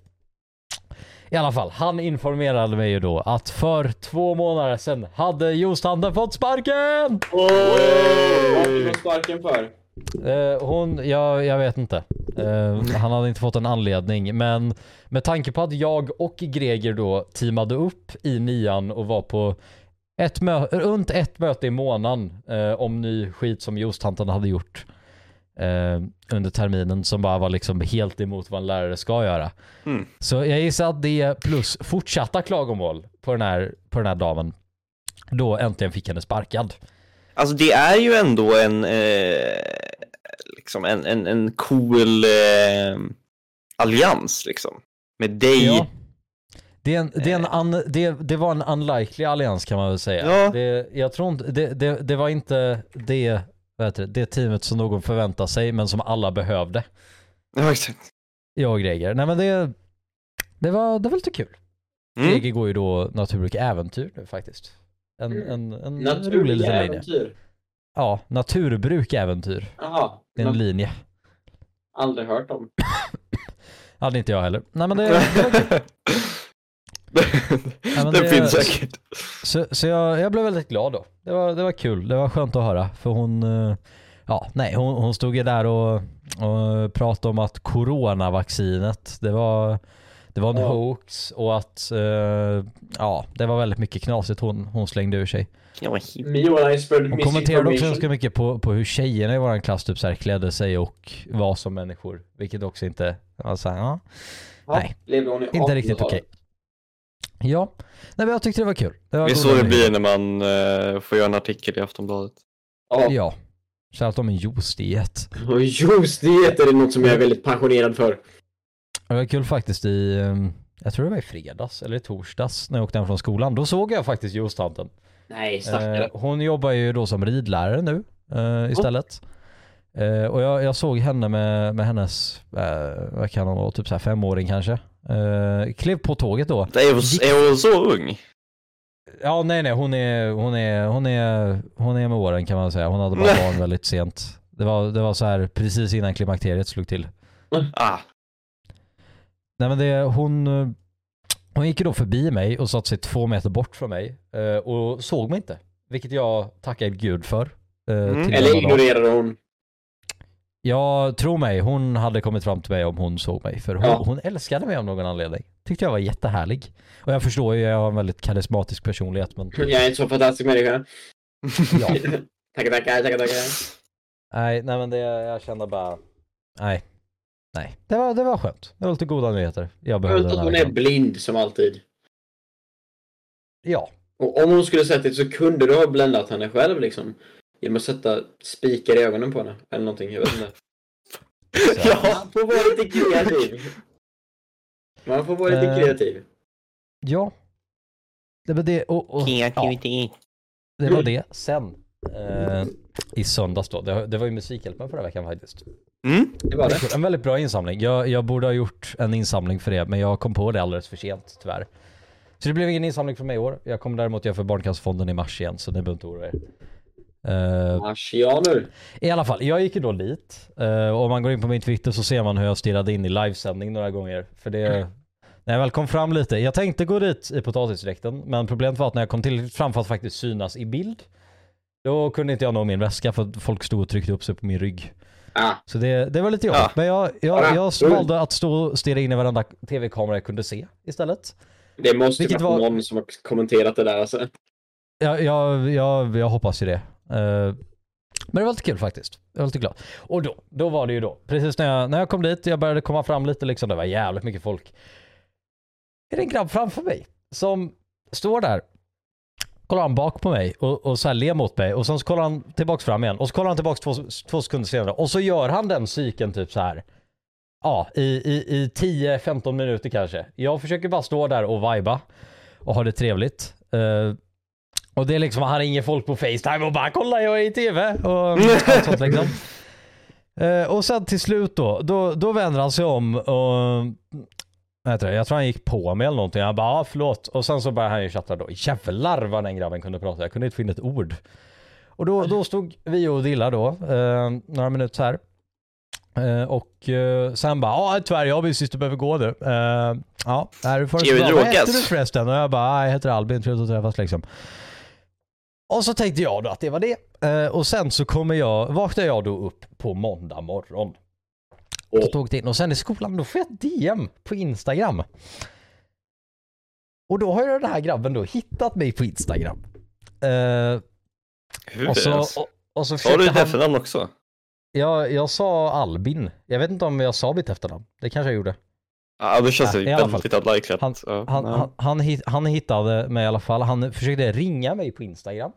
I alla fall, han informerade mig ju då att för två månader sedan hade Jostanten fått sparken! Vad fick hon sparken för? Eh, hon, jag, jag vet inte. Eh, han hade inte fått en anledning, men med tanke på att jag och Greger då teamade upp i nian och var på ett runt ett möte i månaden eh, om ny skit som Jostanten hade gjort eh, under terminen som bara var liksom helt emot vad en lärare ska göra. Mm. Så jag gissar att det plus fortsatta klagomål på den här, på den här damen då äntligen fick henne sparkad. Alltså det är ju ändå en, eh, liksom en, en, en cool eh, allians liksom. Med dig. Ja. Det, är en, det, är en un, det, det var en unlikely allians kan man väl säga. Ja. Det, jag tror inte, det, det, det var inte det, det, det teamet som någon förväntade sig men som alla behövde. Ja, exakt. Jag och Greger. Nej men det, det var, det var lite kul. Mm. Greger går ju då naturbruk äventyr nu faktiskt. En, Mm. en, en rolig Naturliga liten linje. äventyr. Ja, naturbruk äventyr. Jaha. Det är en linje. Aldrig hört om. Hade inte jag heller. Nej men det, det var kul. Men det, det- finns säkert. Så, så jag, jag blev väldigt glad då. Det var, det var kul. Det var skönt att höra. För hon, eh, ja nej, hon, hon stod ju där och, och pratade om att coronavaccinet, det var, det var en Ja. hoax och att, eh, ja, det var väldigt mycket knasigt hon, hon slängde ur sig. Hon kommenterade också ganska mycket på, på hur tjejerna i vår klass typ så här klädde sig och var som människor. Vilket också inte, var så här, ja, Ja, nej. inte riktigt 1800-talet? okej. Ja, nej men jag tyckte det var kul. Det var Det är så det blir när man eh, får göra en artikel i Aftonbladet. Ja. Ja. Shoutout om en juice-diet. Juice-diet är det något som jag är väldigt passionerad för. Det var kul faktiskt i, ehm, jag tror det var i fredags eller i torsdags när jag åkte hem från skolan. Då såg jag faktiskt juice-tanten. Nej, stackare. Eh, hon jobbar ju då som ridlärare nu eh, istället. Eh, och jag, jag såg henne med, med hennes, eh, vad kan hon vara, typ så här femåring kanske. Eh, klev på tåget då. Är hon, är hon så ung? Ja nej nej hon är, hon är, hon är, hon är med åren kan man säga. Hon hade bara barn väldigt sent. Det var, det var så här precis innan klimakteriet slog till. Ah, Nej men det, hon, hon gick ju då förbi mig och satte sig två meter bort från mig eh, och såg mig inte. Vilket jag tackar gud för. eh, Mm. Eller ignorerade hon? Jag tror mig, hon hade kommit fram till mig om hon såg mig. För hon, Ja. hon älskade mig av någon anledning. Tyckte jag var jättehärlig. Och jag förstår ju, jag har en väldigt karismatisk personlighet men Jag är inte så fantastisk människa. ja. tackar, tackar, tackar, tackar. Nej, nej men det, jag kände bara, nej. Nej, det var, det var skönt. Det var lite goda nyheter. Jag behövde Skönt att hon är blind som alltid. Ja, Och om hon skulle sett det så kunde du ha bländat henne själv liksom. Genom att sätta spikar i ögonen på henne. Eller någonting, jag vet inte. så. ja. Man får vara lite kreativ. Man får vara lite Eh, kreativ. Ja. Det var det och, och ja, det var det. Sen eh, i söndags då, det, det var ju Musikhjälpen förra veckan faktiskt. Mm. Det var det. En väldigt bra insamling. Jag, jag borde ha gjort en insamling för det, men jag kom på det alldeles för sent tyvärr. Så det blev ingen insamling för mig i år. Jag kommer däremot göra för Barncancerfonden i mars igen, så ni behöver inte oroa er. Eh, Marsianer. I alla fall, jag gick ju då dit. Uh, och om man går in på min Twitter så ser man hur jag stirrade in i livesändning några gånger. För det, när jag väl kom fram lite, jag tänkte gå dit i potatisdräkten, men problemet var att när jag kom till fram för att faktiskt synas i bild, då kunde inte jag nå min väska för att folk stod och tryckte upp sig på min rygg. Ah, Så det, det var lite jobbigt. Ja. Men jag, jag, Bara, jag oj. valde att stå och stirra in i varenda tv-kamera jag kunde se istället. det måste ju vara var- någon som har kommenterat det där alltså. Jag, jag, jag, jag hoppas ju det. Eh, men det var lite kul faktiskt. Jag var lite glad. Och då, då var det ju då, precis när jag, när jag kom dit, jag började komma fram lite liksom, det var jävligt mycket folk. Är det en grabb framför mig som står där, kollar han bak på mig och, och så här ler mot mig och sen så kollar han tillbaks fram igen och så kollar han tillbaks två, två sekunder senare och så gör han den cykeln typ så här. Ja, i, i, i 10-15 minuter kanske. Jag försöker bara stå där och viba och ha det trevligt. Uh, och det är liksom, han ringer folk på Facetime och bara kolla jag är i TV och allt sånt liksom. Eh, och sen till slut då, då, då vänder han sig om och jag tror han gick på mig eller någonting. Han bara ah, förlåt. Och sen så började han ju chatta då. Jävlar vad den grabben kunde prata. Jag kunde inte finna ett ord. Och då, då stod vi och Dilla då, eh, några minuter så här. Eh, och eh, sen bara, ja tyvärr jag precis du behöver gå nu. Eh, ja, här får Ska vi Vad heter du förresten? Och jag bara, "Ah, jag heter Albin, trevligt att träffas liksom. Och så tänkte jag då att det var det. Eh, och sen så kommer jag, vaknar jag då upp på måndag morgon. På tåget in och sen i skolan då får jag ett DM på Instagram. Och då har ju den här grabben då hittat mig på Instagram. Eh, Hur och så, och, och så Sa du ett efternamn också? jag, jag sa Albin. Jag vet inte om jag sa mitt efternamn. Det kanske jag gjorde. Ja, känns Ja, det alla fall. väldigt unlikely. Han- ja, Han, ja. han, han hittade mig i alla fall. Han försökte ringa mig på Instagram.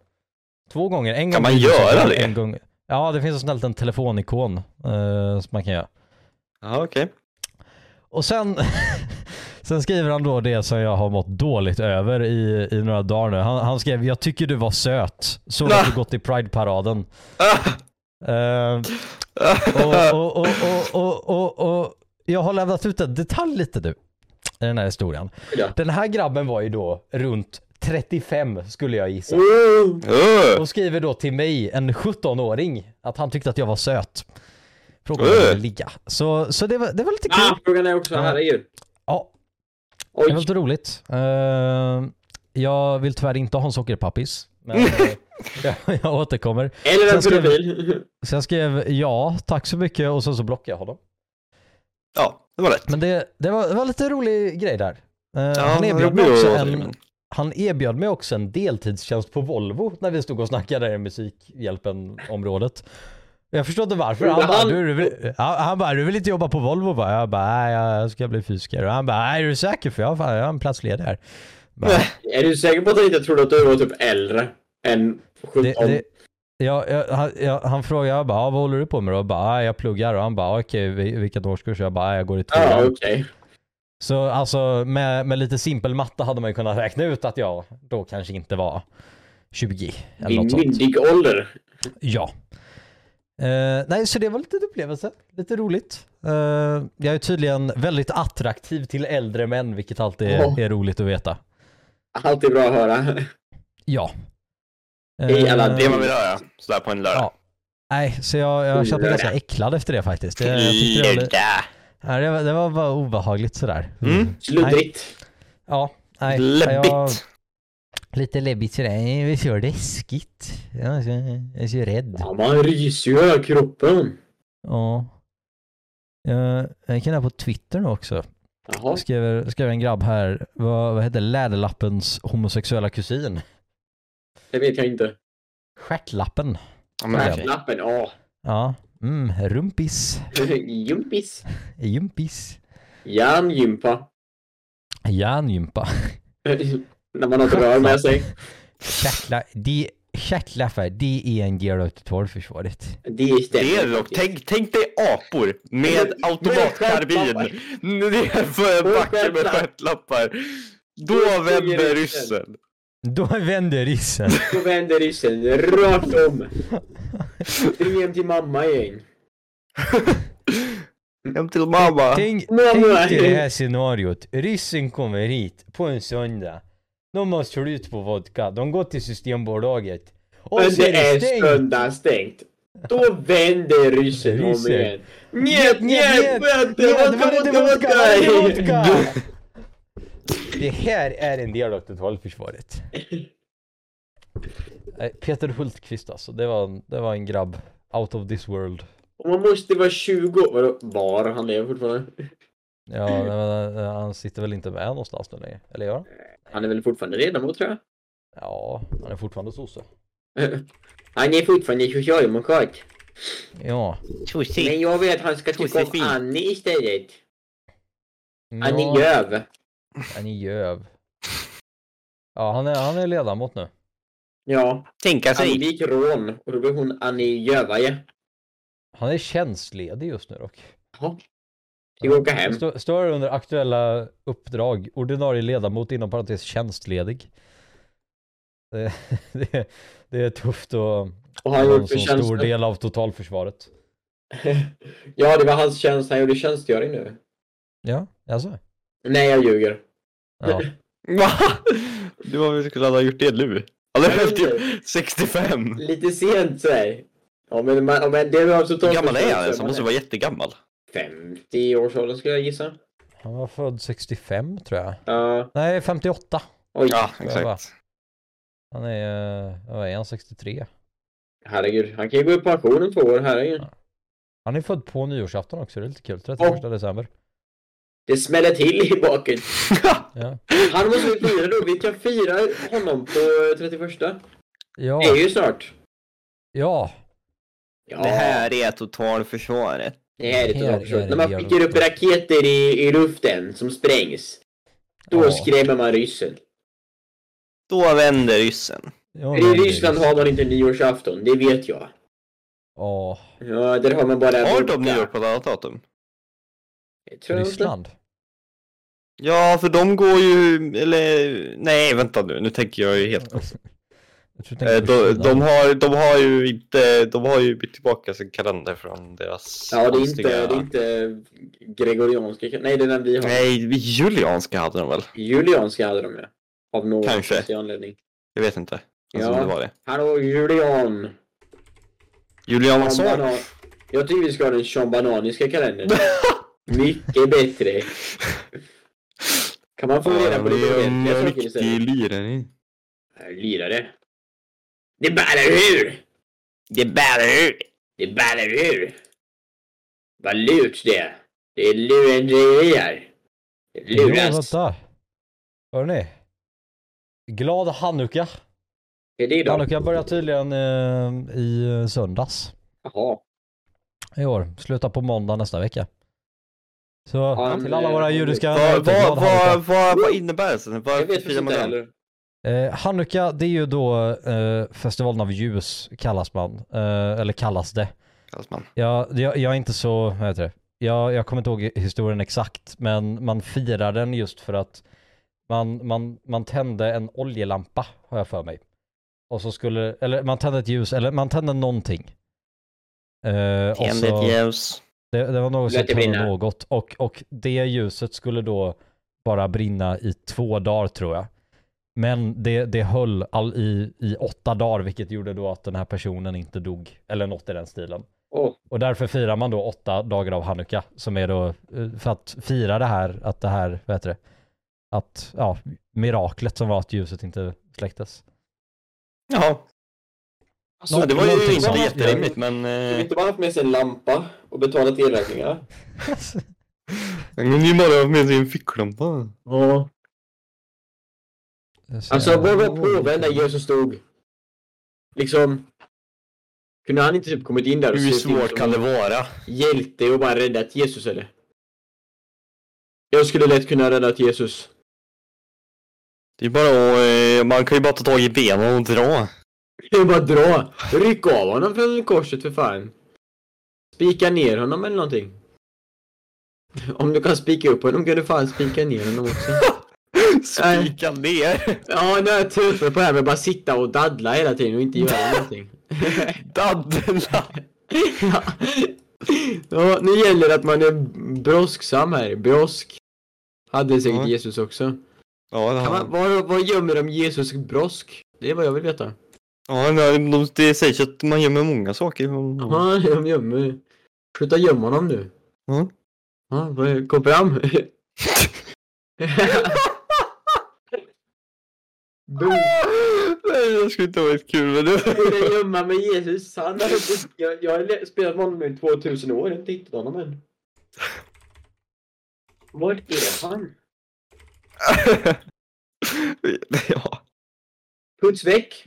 Två gånger. En gång Kan man göra det? En gång... Ja, det finns en sån här liten telefonikon eh, som man kan göra. Ja, okej. Och sen, sen skriver han då det som jag har mått dåligt över i, i några dagar nu. Han, han skrev “Jag tycker du var söt. Såg att du gått i Pride-paraden”. Ah! Eh, och, och, och, och jag har lämnat ut en detalj lite nu i den här historien. Ja. Den här grabben var ju då runt 35 skulle jag gissa. Oh. Uh, Och skriver då till mig, en 17-åring, att han tyckte att jag var söt. Om Äh. jag ville ligga. Så, så det, var, det var lite kul. Ah, frågan är också, herregud. Ja, det var Oj. lite roligt. Eh, jag vill tyvärr inte ha en sockerpappis. Men eh, jag, jag återkommer. Eller en Sen skrev- pedofil. Så jag skrev ja, tack så mycket och sen så blockade jag honom. ja, det var rätt. Men det, det, var, det var lite rolig grej där. Eh, Ja, han, erbjöd mig också en, han erbjöd mig också en deltidstjänst på Volvo när vi stod och snackade i Musikhjälpen-området. Jag förstår inte varför. Han bara, du, du vill, han, bara, du vill inte jobba på Volvo? Bara, jag bara, nej jag ska bli fysiker. Och han bara, nej är du säker? För jag, fan, jag har en plats ledig här. Bara, Är du säker på att han inte trodde att du var typ äldre än 17? Det, det, ja, jag, han, jag, han frågade, jag bara, ah, vad håller du på med då? Jag bara, ah, jag pluggar. Och han bara, ah, okej, vil- vilken årskurs? Jag bara, ah, jag går i tvåan. Ja, okej. Så alltså med, med lite simpel matte hade man ju kunnat räkna ut att jag då kanske inte var 20 eller något sånt. myndig ålder. Ja. Eh, nej, så det var lite upplevelse. Lite roligt. Eh, jag är tydligen väldigt attraktiv till äldre män, vilket alltid är, är roligt att veta. Alltid bra att höra. Ja. Hej, alla, Eh, Det man vill höra, sådär på en lördag. Ja. Nej, så jag, jag kände mig ganska äcklad efter det faktiskt. Jag, jag tyckte det, var, li- Lördag. Nej, det, var, det var bara obehagligt sådär. Mm. Nej, Sluddrigt. ja, nej. Jag, Läbbigt. lite läbbigt sådär. Det är så läskigt. Jag är så, jag är så rädd. Ja, man ryser ju hela kroppen. Ja. Jag, jag kan på Twitter nu också. Jaha. Skrev, skrev en grabb här, vad, vad heter Läderlappens homosexuella kusin? Det vet jag inte. Stjärtlappen. Ja, men okej. Lappen, ja. Ja. Mm, rumpis. Jumpis. Jumpis. Järngympa. Järngympa. När man har ett rör med sig. Stjärtla, de, stjärtlappar, det är en del av totalförsvaret. Det stämmer. Det är det dock. Tänk, tänk dig apor med automatkarbin. Det är för en backe med stjärtlappar. Då vänder ryssen. Då vänder ryssen. Då vänder ryssen rakt om. Spring hem till mamma igen. Hem till mamma. Tänk, tänk dig det här scenariot. Ryssen kommer hit på en söndag. De har slut på vodka. De går till Systembolaget. Och Men det är stängt. söndag stängt. Då vänder ryssen om igen. Njet, njet, vänta, vodka, vodka. vodka. Det här är en del av totalförsvaret. Peter Hultqvist alltså, det var, en- det var en grabb out of this world. Och man måste vara 20 år. Vadå, Var? Han lever fortfarande. Ja, men, eh, han sitter väl inte med någonstans nu längre? Eller gör han? Han är väl fortfarande ledamot tror jag. Ja, han är fortfarande sosse. Han är fortfarande socialdemokrat. Ja. Men jag vill att han ska tycka om. Annie istället. Annie ja Lööf. han är göv. Ja, han är, han är ledamot nu. Ja. Tänka Han sig. begick rån och då blev hon Annie Gövaje. Han är tjänstledig just nu dock. Ska vi åka hem? Stå, står under aktuella uppdrag, ordinarie ledamot inom parentes tjänstledig. Det, det, det är tufft att Och ha han en så stor del av totalförsvaret. ja, det var hans tjänst. Han gjorde tjänstgöring nu. Ja, alltså. Nej, jag ljuger. Ja. Va? Du var väl skulle ha gjort det nu? Han är väl typ 65? Lite sent säg. Ja, men, man, ja, men det var alltså Hur gammal är han ens? Han måste vara jättegammal. 50 års ålder skulle jag gissa. Han var född 65 tror jag. Ja. Nej, 58. oj, Ja, exakt. Han är, eh, vad är han, 63? herregud. Han kan ju gå i pension om två år, herregud. Han är född på nyårsafton också, det är lite kul. 31 december. Det smäller till i baken. Ja. Han måste vi fira då. Vi kan fira honom på 31. Det är Ja, ju snart. ja. Ja, Det här är totalförsvaret. det här är totalförsvaret. är När man skickar upp raketer i, i luften som sprängs. Då Ja. skrämmer man ryssen. Då vänder ryssen. Ja, I Ryssland har man inte nyårsafton, det vet jag. Ja, Ja, där har man bara... Har de nyår på ett annat datum? Inte. Ryssland. Ja, för de går ju, eller nej vänta nu, nu tänker jag ju helt Jag tror du Eh, de, de, har, de har ju inte, de har ju bytt tillbaka sin kalender från deras Ja, det är inte, konstiga- det är inte gregorianska, nej det är den vi har. Nej, julianska hade de väl? Julianska hade de ju. Av någon Kanske. anledning. Jag vet inte. Alltså, Ja. det var det. Hallå Julian! Juliansson? Sean Banan. Jag tycker vi ska ha den Sean Bananiska kalendern. Mycket bättre. Kan man få reda på lite ordentliga saker istället? lirare. Lirare. Det ballar ur! Det bär ut! Det ballar ur! Vad lurt det är. Det är lurendrejerier. Det Jo, luras. vänta. Hörrni. Glad Hanukka. Är det då? Hanukka börjar tydligen eh, i söndags Jaha. i år. Slutar på måndag nästa vecka. Så Han, till alla våra judiska Vad, vad, vad, vad, vad innebär det? vet firar man den? heller. Eh, Hanukka, det är ju då eh, festivalen av ljus kallas man. Eh, eller kallas det. Kallas man. Jag, jag, jag är inte så, vad heter det? Jag, jag kommer inte ihåg historien exakt, men man firar den just för att man, man, man tände en oljelampa, har jag för mig. Och så skulle, eller man tände ett ljus, eller man tände någonting. Eh, och Tänd så- ett ljus. Det, det var något som tände något och, och det ljuset skulle då bara brinna i två dagar tror jag. Men det, det höll all, i, i åtta dagar vilket gjorde då att den här personen inte dog eller något i den stilen. Åh, Och därför firar man då åtta dagar av Hanukka som är då eh, för att fira det här, att det här, vad heter det, att, ja, miraklet som var att ljuset inte släcktes. Jaha. Alltså, Ja, det var ju inte jätterimligt men... Skulle Eh, inte bara haft med sig en lampa och betalat elräkningar? men ni bara ha med sig en ficklampa. Ja. Alltså vad var påven när Jesus stod? Liksom... Kunde han inte typ kommit in där och Hur svårt kan det vara? Hjälte och bara räddat Jesus eller? Jag skulle lätt kunna rädda Jesus. Det är bara att, eh, man kan ju bara ta tag i benen och dra. Det är bara att dra. Ryck av honom från korset för fan. Spika ner honom eller någonting. Om du kan spika upp honom kan du fan spika ner honom också. Spika ner. Ja, nu är jag trött på det här med att bara sitta och daddla hela tiden och inte göra någonting. Daddla. ja. ja, nu gäller det att man är brosksam här. Brosk. Hade säkert Ja. Jesus också. Ja, det har man, var, var gömmer de Jesus brosk? Det är vad jag vill veta. Ja, de, det sägs att man gömmer många saker. Ja, de gömmer. Sluta gömma honom nu. Ja. Ja, kom fram. Nej, det skulle inte ha varit kul men det... Borde gömma med Jesus. Han har, jag, jag har spelat med honom i 2000 år. Jag har inte hittat honom än. Vart är han? ja. Puts väck.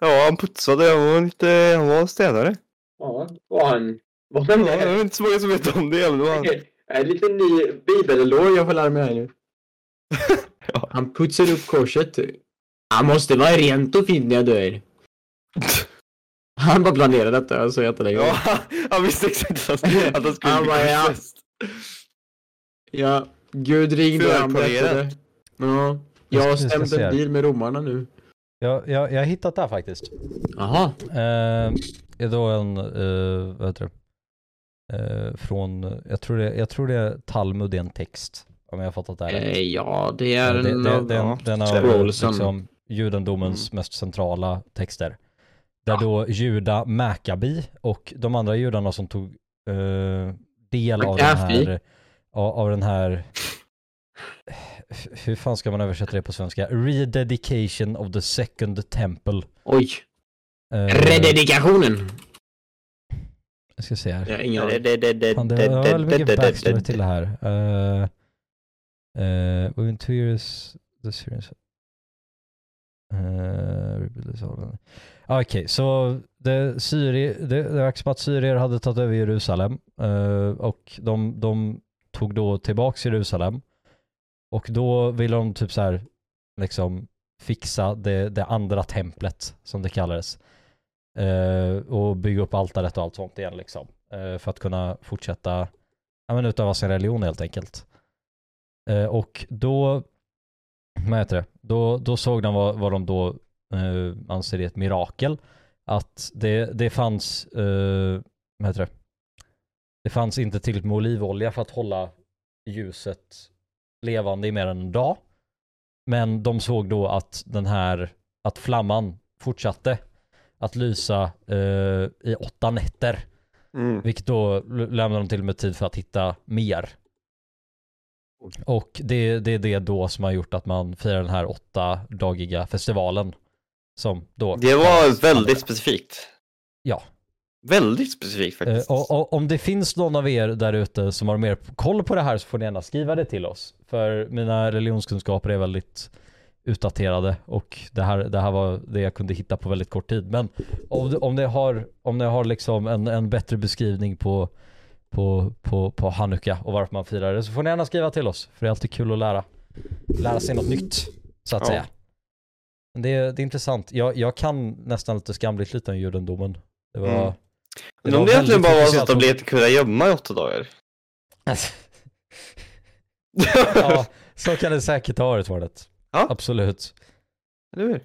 Ja, han putsade. Han var lite... Han var städare. Ja, var han. Var han Ja, det är inte så många som vet om det, men det var han. En liten ny bibellår jag får lära mig här nu. Ja. Han putsar upp korset. Han måste vara rent och fint när jag dör. Han bara planerade detta så jättelänge. Ja, han, visste exakt att, att han skulle Han bli bara, ja. Ja, Gud ringde och han berättade. Ja, jag har Jag jag stämt se en bil med romarna nu. Jag, jag, jag har hittat det här faktiskt. Jaha. Eh, är då en, eh, vad heter det? Eh, från, jag tror, det, jag tror det är Talmud, det är en text. Om jag har fattat det här. Eh, ja, det Ja, är en... den, ja, den av Scrollsen. liksom, judendomens mest centrala texter. Där då Juda Maccabi och de andra judarna som tog eh, del av den här, av, av den här hur fan ska man översätta det på svenska? Rededication of the second temple. Oj. Eh, Rededikationen. Jag ska se här. Har ingen Det, det, det, det, Fan, det det, var det, mycket det, backstory till det här. Uh, uh, within two years, the Syrians... Uh, Ah, Okej, så det, Syri, det, det verkar som att syrier hade tagit över Jerusalem eh, och de, de tog då tillbaks Jerusalem och då ville de typ så här liksom fixa det, det andra templet som det kallades. Eh, och bygga upp altaret och allt sånt igen liksom. Eh, för att kunna fortsätta ja, men utöva sin religion helt enkelt. Eh, och då, vad heter det, då, då såg de vad, vad de då eh, anser är ett mirakel. Att det, det fanns, eh, vad heter det, det fanns inte tillräckligt med olivolja för att hålla ljuset levande i mer än en dag. Men de såg då att den här, att flamman fortsatte att lysa eh, i åtta nätter. Mm. Vilket då lämnar de till och med tid för att hitta mer. Och det, det är det då som har gjort att man firar den här åtta dagiga festivalen. Som då Det var väldigt specifikt. Ja. Väldigt specifikt Eh, faktiskt. och, och om det finns någon av er där ute som har mer koll på det här så får ni gärna skriva det till oss. För mina religionskunskaper är väldigt utdaterade och det här, det här var det jag kunde hitta på väldigt kort tid. Men om, om ni har, om ni har liksom en, en bättre beskrivning på, på, på, på Hanukka och varför man firar det så får ni gärna skriva till oss. För det är alltid kul att lära, lära sig något nytt så att Ja. säga. Men det, är- det är intressant. Jag, jag kan nästan lite skamligt lite om judendomen. Det var... Mm. Det Men om det egentligen bara var så att de blev kunna gömma i åtta dagar. ja, så kan det säkert ha varit varit. Ja. Absolut. Eller hur?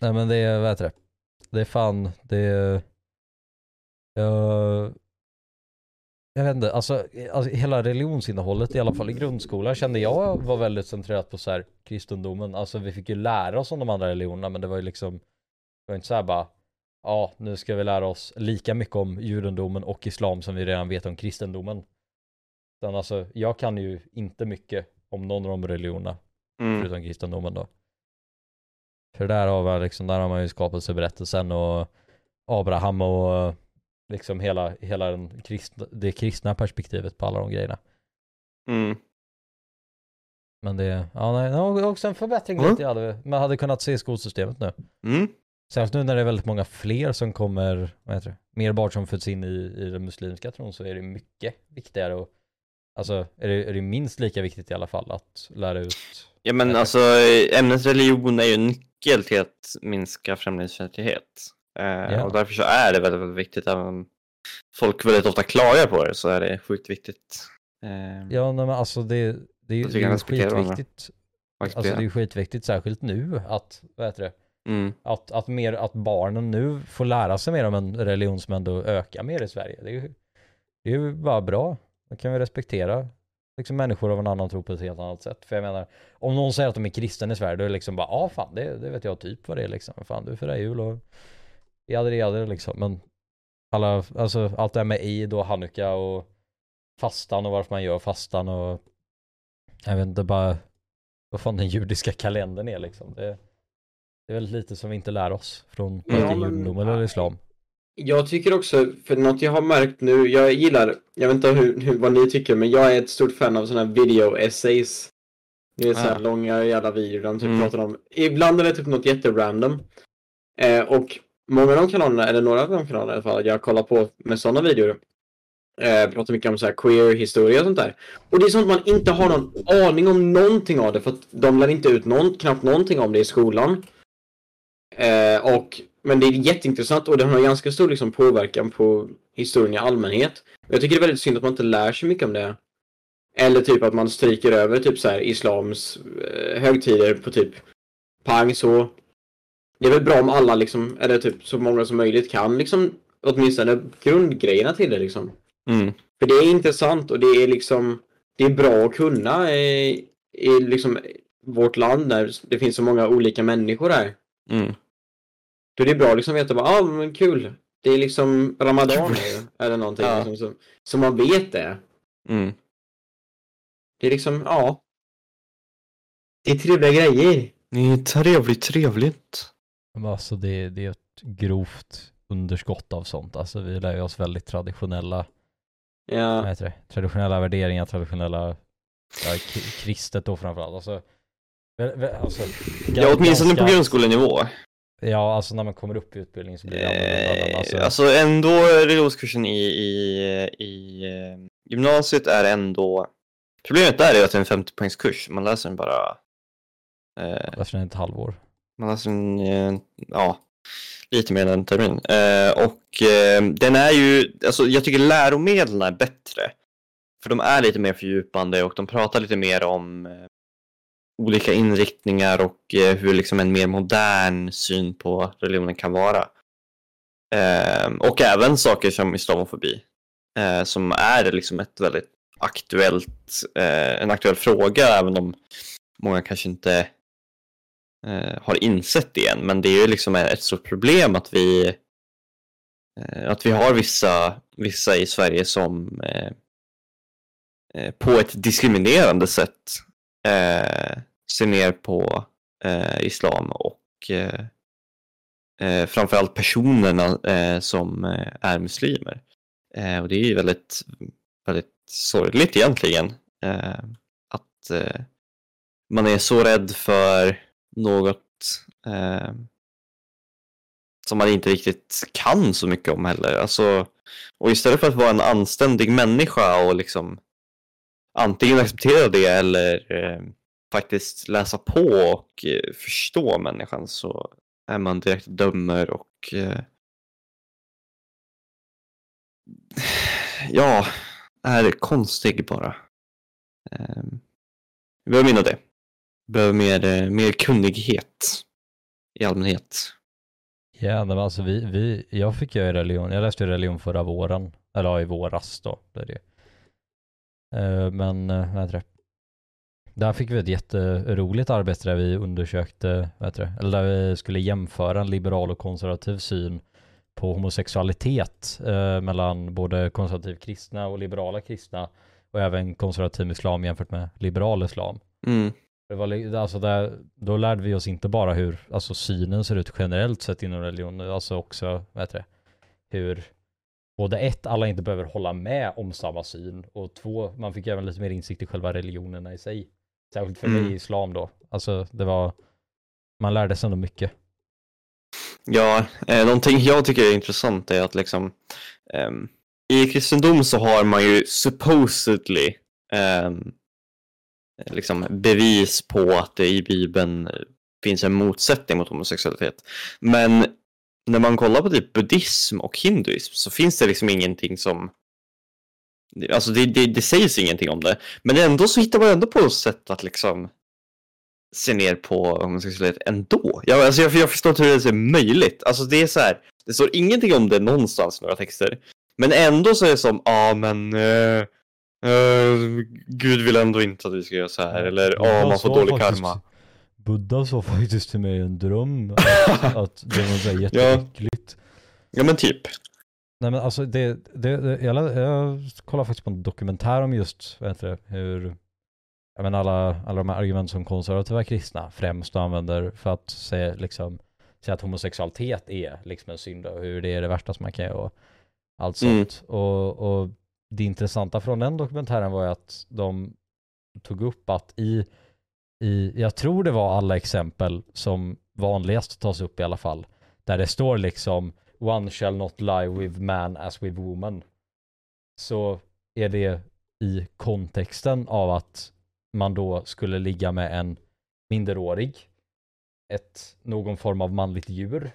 Nej men det är, vad heter det? Det är fan, det är... Jag, jag vet inte, alltså, alltså hela religionsinnehållet i alla fall i grundskolan kände jag var väldigt centrerat på så här kristendomen. Alltså vi fick ju lära oss om de andra religionerna men det var ju liksom, det var inte så här bara Ja, nu ska vi lära oss lika mycket om judendomen och islam som vi redan vet om kristendomen. Utan alltså, jag kan ju inte mycket om någon av de religionerna Mm. förutom kristendomen då. För där har man liksom, där har man ju skapelseberättelsen och Abraham och liksom hela, hela den kristna, det kristna perspektivet på alla de grejerna. Mm. Men det, ja nej, också en förbättring Mm. lite jag hade, man hade kunnat se skolsystemet nu. Mm. Särskilt nu när det är väldigt många fler som kommer, vad heter det, mer barn som föds in i, i den muslimska tron så är det mycket viktigare och Alltså är det, är det minst lika viktigt i alla fall att lära ut Ja men alltså ämnet religion är ju en nyckel till att minska främlingsfientlighet. Eh, Ja. Och därför så är det väldigt, väldigt viktigt, även om folk väldigt ofta klagar på det så är det sjukt viktigt. Eh, Ja nej, men alltså det, det, det tycker är ju skitviktigt Alltså det är ju skitviktigt särskilt nu att, vad heter det, mm. att, att, mer, att barnen nu får lära sig mer om en religion som ändå ökar mer i Sverige. Det är ju, det är ju bara bra. Då kan vi respektera liksom människor av en annan tro på ett helt annat sätt. För jag menar, om någon säger att de är kristen i Sverige, då är det liksom bara, ja ah, fan, det, det vet jag typ vad det är liksom. Fan, du firar jul och jader jader liksom. Men alla, alltså allt det här med Eid och Hanukka och fastan och varför man gör fastan och jag vet inte bara vad fan den judiska kalendern är liksom. Det, det är väldigt lite som vi inte lär oss från Ja, judendom eller islam. Jag tycker också, för något jag har märkt nu, jag gillar, jag vet inte hur, hur, vad ni tycker, men jag är ett stort fan av sådana här video-essays. Det är så här Ah. långa jävla videor de typ Mm. pratar om. Ibland är det typ något jätterandom. Eh, och många av de kanalerna, eller några av de kanalerna i alla fall, jag kollar på med sådana videor. Eh, pratar mycket om så här queer historia och sånt där. Och det är sånt man inte har någon aning om någonting av det, för att de lär inte ut någon, knappt någonting om det i skolan. Eh, och, men det är jätteintressant och det har en ganska stor liksom, påverkan på historien i allmänhet. Jag tycker det är väldigt synd att man inte lär sig mycket om det. Eller typ att man stryker över typ så här islams eh, högtider på typ pang så. Det är väl bra om alla liksom, eller typ så många som möjligt kan liksom åtminstone grundgrejerna till det liksom. Mm. För det är intressant och det är liksom det är bra att kunna i, i liksom vårt land när det finns så många olika människor här. Mm. Då är det bra liksom att veta bara, ah, men kul. Det är liksom Ramadan nu, eller någonting Ja. liksom, så, så man vet det. Mm. Det är liksom, ja. Det är trevliga grejer. Det är trevligt, trevligt. Men Alltså det, det är ett grovt underskott av sånt. Alltså vi lär ju oss väldigt traditionella, vad Ja. heter det, traditionella värderingar, traditionella, ja, kristet då framförallt. Alltså, alltså, Ja, åtminstone på grundskolenivå. Ja, alltså när man kommer upp i utbildning så blir det annorlunda. Eh, Alltså, alltså ändå religionskursen i, i, i eh, gymnasiet är ändå Problemet där är att det är en 50 poängs kurs. Man läser den bara Eh, Läste den ett halvår. man läser en, eh, ja, lite mer än en termin. Eh, och eh, den är ju, alltså jag tycker läromedlen är bättre. För de är lite mer fördjupande och de pratar lite mer om eh, olika inriktningar och eh, hur liksom en mer modern syn på religionen kan vara. Eh, och även saker som islamofobi. Eh, som är liksom ett väldigt aktuellt, eh, en aktuell fråga även om många kanske inte eh, har insett det än. Men det är ju liksom ett stort problem att vi eh, att vi har vissa, vissa i Sverige som eh, eh på ett diskriminerande sätt eh, ser ner på eh, islam och eh, eh, framförallt personerna eh, som eh, är muslimer. Eh, och det är ju väldigt, väldigt sorgligt egentligen eh, att eh, man är så rädd för något eh, som man inte riktigt kan så mycket om heller. Alltså, och istället för att vara en anständig människa och liksom antingen acceptera det eller eh, faktiskt läsa på och eh, förstå människan så är man direkt dömer och eh, ja, är konstig bara. Ehm, vi behöver minna det. Vi behöver mer, eh, mer kunnighet i allmänhet. Ja, men alltså vi, vi, jag fick ju religion, jag läste ju religion förra våren, eller ja, i våras då, det är det. Ehm, men, vad heter det? Där fick vi ett jätteroligt arbete där vi undersökte, vad heter det, eller där vi skulle jämföra en liberal och konservativ syn på homosexualitet eh, mellan både konservativ kristna och liberala kristna och även konservativ islam jämfört med liberal islam. Mm. Det var, alltså där, då lärde vi oss inte bara hur alltså synen ser ut generellt sett inom religion, alltså också vad heter det, hur både ett, alla inte behöver hålla med om samma syn och två, man fick även lite mer insikt i själva religionerna i sig. Särskilt för Mm. mig i islam då. Alltså det var, man lärde sig ändå mycket. Ja, eh, någonting jag tycker är intressant är att liksom ehm, i kristendom så har man ju supposedly ehm, liksom bevis på att det i bibeln finns en motsättning mot homosexualitet. Men när man kollar på typ buddhism och hinduism så finns det liksom ingenting som Alltså det, det, det sägs ingenting om det. Men ändå så hittar man ändå på ett sätt att liksom se ner på homosexualitet ändå. Jag, alltså jag, jag förstår inte hur det är möjligt. Alltså det är så här, det står ingenting om det någonstans i några texter. Men ändå så är det som, ja ah, men eh, eh, Gud vill ändå inte att vi ska göra så här. Eller ja, Buddha man får dålig faktiskt- karma. Buddha sa faktiskt till mig en dröm att, att det var så jätteäckligt. Ja men typ. Nej men alltså det, det, det jag, jag kollade faktiskt på en dokumentär om just, vad heter det, hur, jag menar alla, alla de här argument som konservativa kristna främst använder för att säga liksom, säga att homosexualitet är liksom en synd och hur det är det värsta som man kan göra och allt Mm. sånt. Och, och det intressanta från den dokumentären var ju att de tog upp att i, i, jag tror det var alla exempel som vanligast tas upp i alla fall, där det står liksom One shall not lie with man as with woman. Så är det i kontexten av att man då skulle ligga med en minderårig, ett, någon form av manligt djur,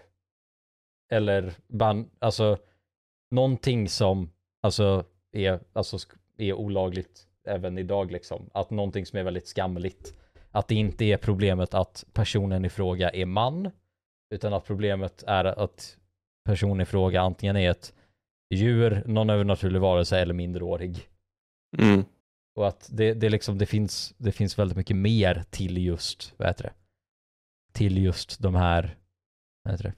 eller ban, alltså någonting som alltså är, alltså är olagligt även idag liksom. Att någonting som är väldigt skamligt. Att det inte är problemet att personen i fråga är man, utan att problemet är att personen i fråga antingen är ett djur, någon övernaturlig varelse eller minderårig. Mm. Och att det, det, liksom, det, finns, det finns väldigt mycket mer till just, vad heter det? Till just de här, vad heter det?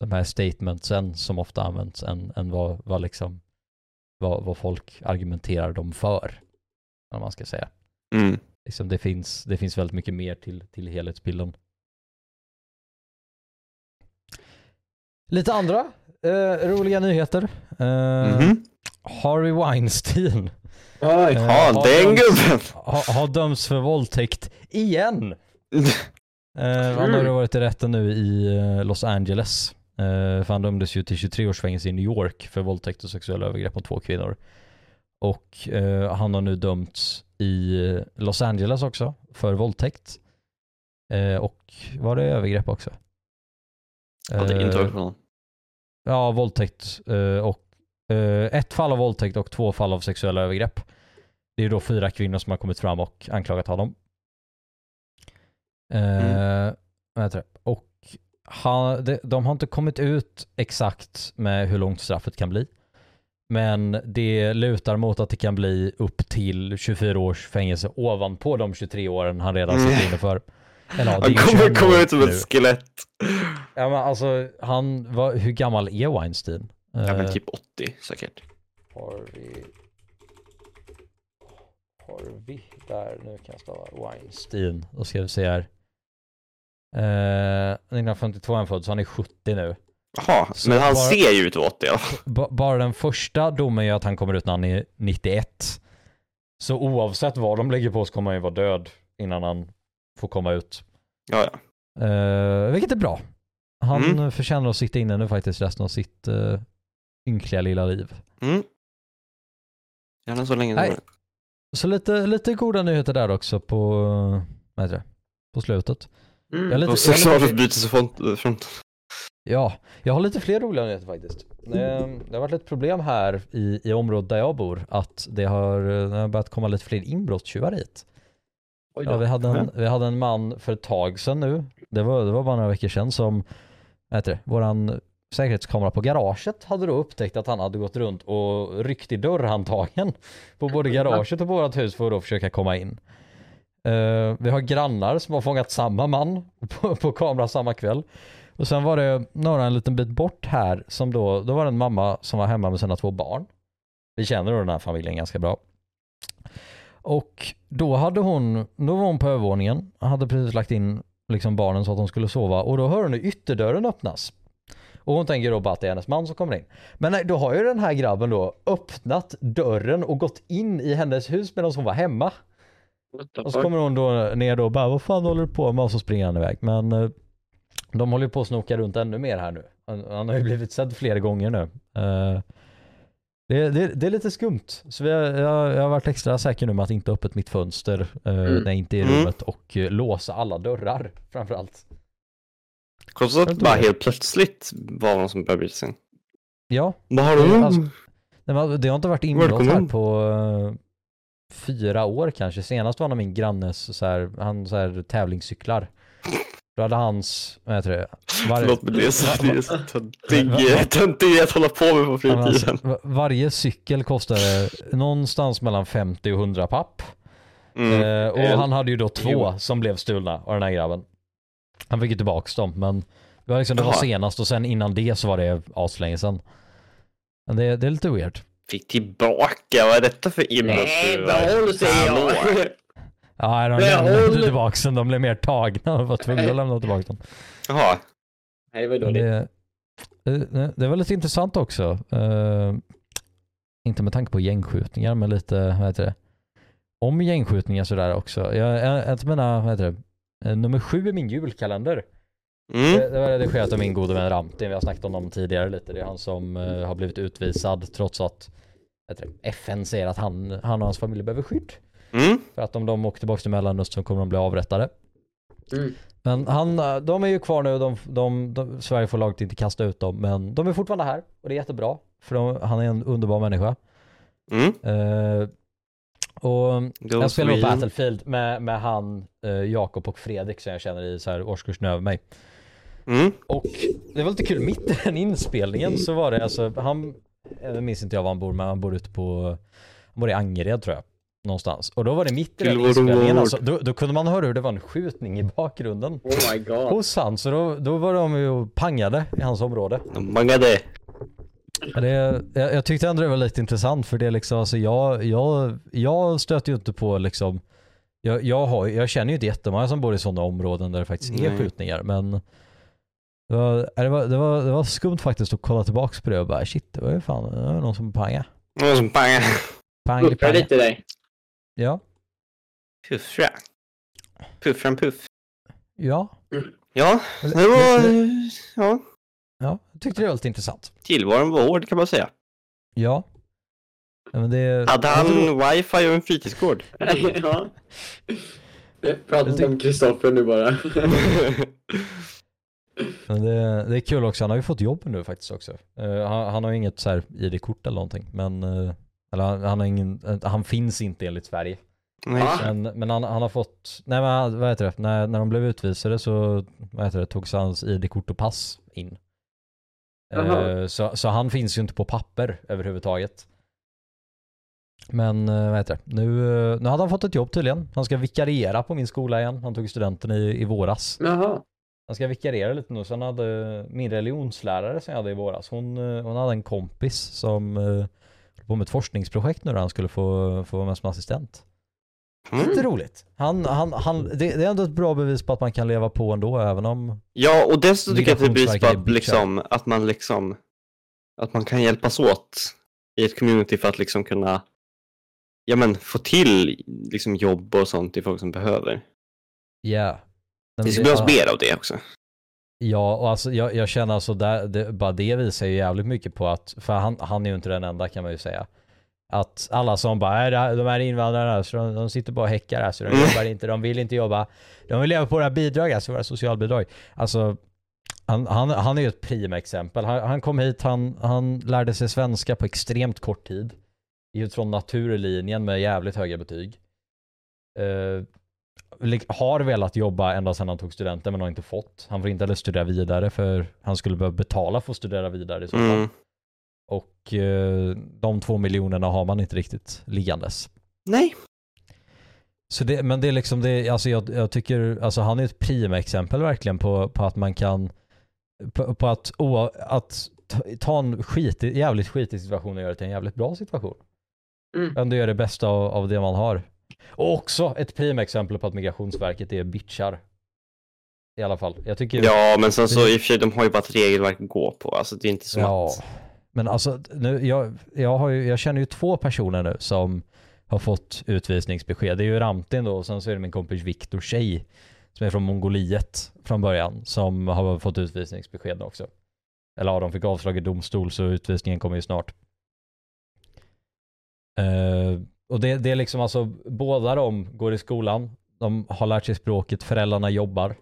De här statementsen som ofta används än, än vad, vad liksom, vad, vad folk argumenterar dem för. Om man ska säga. Mm. Liksom det, finns, det finns väldigt mycket mer till, till helhetsbilden. Lite andra eh, roliga nyheter. Eh, Mhm. Harvey Weinstein Oj. Eh, har den gubben! har, har dömts för våldtäkt igen. Eh, han har ju varit i rätten nu i eh, Los Angeles. Eh, för han dömdes ju till 23 års fängelse i New York för våldtäkt och sexuella övergrepp mot två kvinnor. Och eh, han har nu dömts i eh, Los Angeles också för våldtäkt. Eh, och var det övergrepp också? Hade Eh, någon. Ja, våldtäkt eh, och eh, ett fall av våldtäkt och två fall av sexuella övergrepp. Det är då fyra kvinnor som har kommit fram och anklagat honom. Det? Och han, de, de har inte kommit ut exakt med hur långt straffet kan bli. Men det lutar mot att det kan bli upp till 24 års fängelse ovanpå de 23 åren han redan sitter inne för. Eller, ja, Han kommer 21 komma ut som ett skelett. Ja men alltså, han, var, hur gammal är Weinstein? Ja men Eh, typ 80 säkert. Harvey... Harvey, där, nu kan jag stava Weinstein. Då ska vi se här. Eh, 1952 är han född, så han är 70 nu. Jaha, men han bara- ser ju ut att vara 80 i alla fall. Ba- bara den första domen är att han kommer ut när han är 91. Så oavsett vad de lägger på så kommer han ju vara död innan han får komma ut. Ja, ja. Eh, vilket är bra. Han Mm. förtjänar att sitta inne nu faktiskt resten av sitt uh, ynkliga lilla liv. Mm. Gärna så länge Nej. Så lite, lite goda nyheter där också på, vad heter det, på slutet. Mm. Jag lite, Och lite, sexualförbrytelsefront. ja, jag har lite fler roliga nyheter faktiskt. Eh, Det har varit ett problem här i, i området där jag bor att det har, det har börjat komma lite fler inbrottstjuvar hit. Ja, vi, hade en, Mhm. vi hade en man för ett tag sedan nu, det var, det var bara några veckor sedan som, vad heter det, våran säkerhetskamera på garaget hade då upptäckt att han hade gått runt och ryckt i dörrhandtagen på både garaget och på vårat hus för att då försöka komma in. Eh, vi har grannar som har fångat samma man på, på kamera samma kväll. Och sen var det några en liten bit bort här som då, då var det en mamma som var hemma med sina två barn. Vi känner då den här familjen ganska bra. Och då hade hon, då var hon på övervåningen, hade precis lagt in liksom barnen så att de skulle sova och då hör hon ytterdörren öppnas. Och hon tänker då bara att det är hennes man som kommer in. Men nej, då har ju den här grabben då öppnat dörren och gått in i hennes hus medan hon var hemma. Och så kommer hon då ner då och bara vad fan håller du på med? Och så springer han iväg. Men eh, de håller ju på att snoka runt ännu mer här nu. Han, har ju blivit sedd flera gånger nu. Eh, det, det, det är lite skumt. Så har, jag, jag har varit extra säker nu med att inte öppet mitt fönster eh, Mm. när jag inte är i Mm. rummet och eh, låsa alla dörrar framförallt. Konstigt att det bara det. helt plötsligt var någon som började bryta sig in. Ja, Vad har du? alltså- Nej, men det har inte varit inbrott här på eh, fyra år kanske. Senast var när min grannes så här, han så här, tävlingscyklar. Då hade hans, vad heter det? Var, Förlåt men det är så, det är så Va- töntig- töntig att hålla på med på alltså, fritiden. va- varje cykel kostade någonstans mellan 50 och 100 papp. Mm. Eh, och Eh, han hade ju då två jo. som blev stulna av den här grabben. Han fick ju tillbaks dem men det var, liksom, det var senast och sen innan det så var det aslänge sedan. Men det, det är lite weird. Fick tillbaka, vad är detta för Nej, inbrottstjuvar? behåll säger jag. Ja, de lämnade håll- inte tillbaks dem, de blev mer tagna och var tvungna att lämna tillbaka dem. Jaha, Nej, det var dåligt. Det, det, det var lite intressant också. Eh, inte med tanke på gängskjutningar, men lite, vad heter det? Om gängskjutningar sådär också. Jag, jag, jag menar, vad heter det? Eh, Nummer sju i min julkalender. mm. Det, det var redigerat av min gode vän Ramtin. Vi har snackat om honom tidigare lite. Det är han som eh, har blivit utvisad trots att FN säger att han, han och hans familj behöver skydd. Mm. För att om de åker tillbaka till Mellanöstern kommer de bli avrättade. Mm. Men han, de är ju kvar nu, de, de, de, Sverige får laget inte kasta ut dem, men de är fortfarande här och det är jättebra. För de, han är en underbar människa. Mm. Eh, och Go jag spelar på. Battlefield med, med han, eh, Jakob och Fredrik som jag känner i så här årskursen över mig. Mm. Och det var lite kul, mitt i den inspelningen så var det alltså, han, jag minns inte jag var han bor, men han bor ute på, han bor i Angered tror jag. Någonstans. Och då var det mitt i den inspelningen alltså, då, då kunde man höra hur det var en skjutning i bakgrunden. Oh my god. Hos han, så då, då var de ju pangade i hans område. De bangade. Men Det, jag, jag tyckte ändå det var lite intressant för det är liksom, alltså jag, jag, jag stöter ju inte på liksom, jag, jag, har, jag känner ju inte jättemånga som bor i sådana områden där det faktiskt är Nej. skjutningar men det var, det, var, det, var, det var skumt faktiskt att kolla tillbaks på det och bara shit, det var ju fan det var någon som pangade. Någon som bangade. Pang, Puckar pang. lite dig. Ja, Puffra. Puffran puff. ja. Ja, Eller- det var... Ja, Ja, jag tyckte det var lite intressant. tillvaron var hård kan man säga. Ja. ja men det, Hade han wifi och en fritidsgård? ja. Prata inte om Kristoffer nu bara. Men det, det är kul också, han har ju fått jobb nu faktiskt också. Eh, han, han har ju inget så här ID-kort eller någonting, men uh, eller han, han, har ingen, uh, han finns inte enligt Sverige. Men, men han, han har fått, nej men vad heter det, när, när de blev utvisade så, vad heter det, togs hans ID-kort och pass in. Eh, så, så han finns ju inte på papper överhuvudtaget. Men eh, vad heter det, nu, eh, nu hade han fått ett jobb tydligen. Han ska vikariera på min skola igen. Han tog studenten i, i våras. Jaha. Han ska vikariera lite nu. Sen hade min religionslärare som jag hade i våras, hon, hon hade en kompis som på med ett forskningsprojekt nu där han skulle få, få vara med som assistent. Mm. Lite roligt. Han, han, han, det, det är ändå ett bra bevis på att man kan leva på ändå även om... Ja, och dessutom tycker jag att det blir Migrationsverket på är att, liksom, att man liksom att man kan hjälpas åt i ett community för att liksom kunna ja, men, få till liksom, jobb och sånt till folk som behöver. Ja. Men Det ska behövas mer av det också. Ja, och alltså jag, jag känner alltså där, det, bara det visar ju jävligt mycket på att, för han, han är ju inte den enda kan man ju säga. Att alla som bara, "Nej, det här- de här invandrarna, så de, de sitter bara och häckar här, så de Mm. jobbar inte, de vill inte jobba. De vill leva på våra bidrag, alltså våra socialbidrag. Alltså, han, han, han är ju ett primexempel. Han, han kom hit, han, han lärde sig svenska på extremt kort tid. Gick ut från naturlinjen med jävligt höga betyg. Lik- har velat jobba ända sedan han tog studenten men har inte fått. Han får inte heller studera vidare för han skulle behöva betala för att studera vidare i så fall. Mm. Och eh, de två miljonerna har man inte riktigt liggandes. Nej. Så det, men det är liksom det, alltså jag, jag tycker, alltså han är ett primexempel verkligen på, på att man kan, på, på att, å, att ta, en skit, jävligt skitig situation och göra det till en jävligt bra situation. Mm. Ändå göra det bästa av, av det man har. Och också ett primexempel på att Migrationsverket är bitchar. I alla fall. Jag tycker... Ja, men sen så i och för sig, de har ju bara ett regelverk att gå på. Alltså det är inte som Ja, att... men alltså nu, jag, jag, har ju, jag känner ju två personer nu som har fått utvisningsbesked. Det är ju Ramtin då och sen så är det min kompis Viktor Tjej som är från Mongoliet från början som har fått utvisningsbesked också. Eller ja, de fick avslag i domstol så utvisningen kommer ju snart. Eh, och det, det är liksom alltså, båda de går i skolan, de har lärt sig språket, föräldrarna jobbar.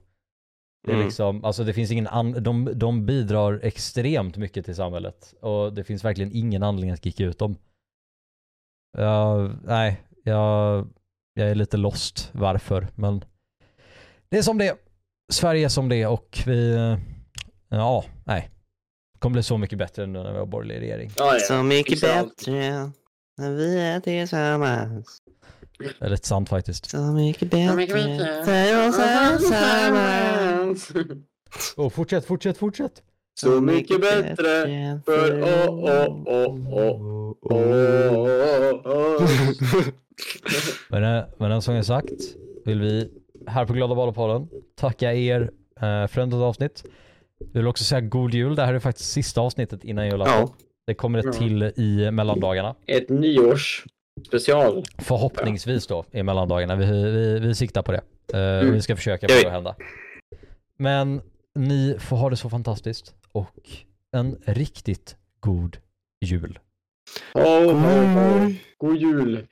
Det är Mm. liksom, alltså det finns ingen an- de, de bidrar extremt mycket till samhället och det finns verkligen ingen anledning att kicka ut dem. Ja, nej, jag, jag är lite lost varför, men det är som det är. Sverige är som det är och vi, ja, nej. Det kommer bli så mycket bättre nu när vi har borgerlig regering. Ja, ja. Så mycket bättre när vi är tillsammans. Det är lite sant faktiskt. Så mycket Så bättre mycket bättre. för oss allesammans. Oh, fortsätt, fortsätt, fortsätt! Så mycket bättre för åh, åh, åh, åh, med den sången sagt vill vi här på Glada Balapodden tacka er eh, för ett avsnitt. Vi vill också säga god jul. Det här är faktiskt sista avsnittet innan julafton. Ja, Det kommer ett Ja. till i mellandagarna. Ett nyårsspecial. Förhoppningsvis då i mellandagarna. Vi, vi, vi siktar på det. Eh, Mm. Vi ska försöka få det att hända. Men ni får ha det så fantastiskt och en riktigt god jul. Ho, ho, ho. God jul.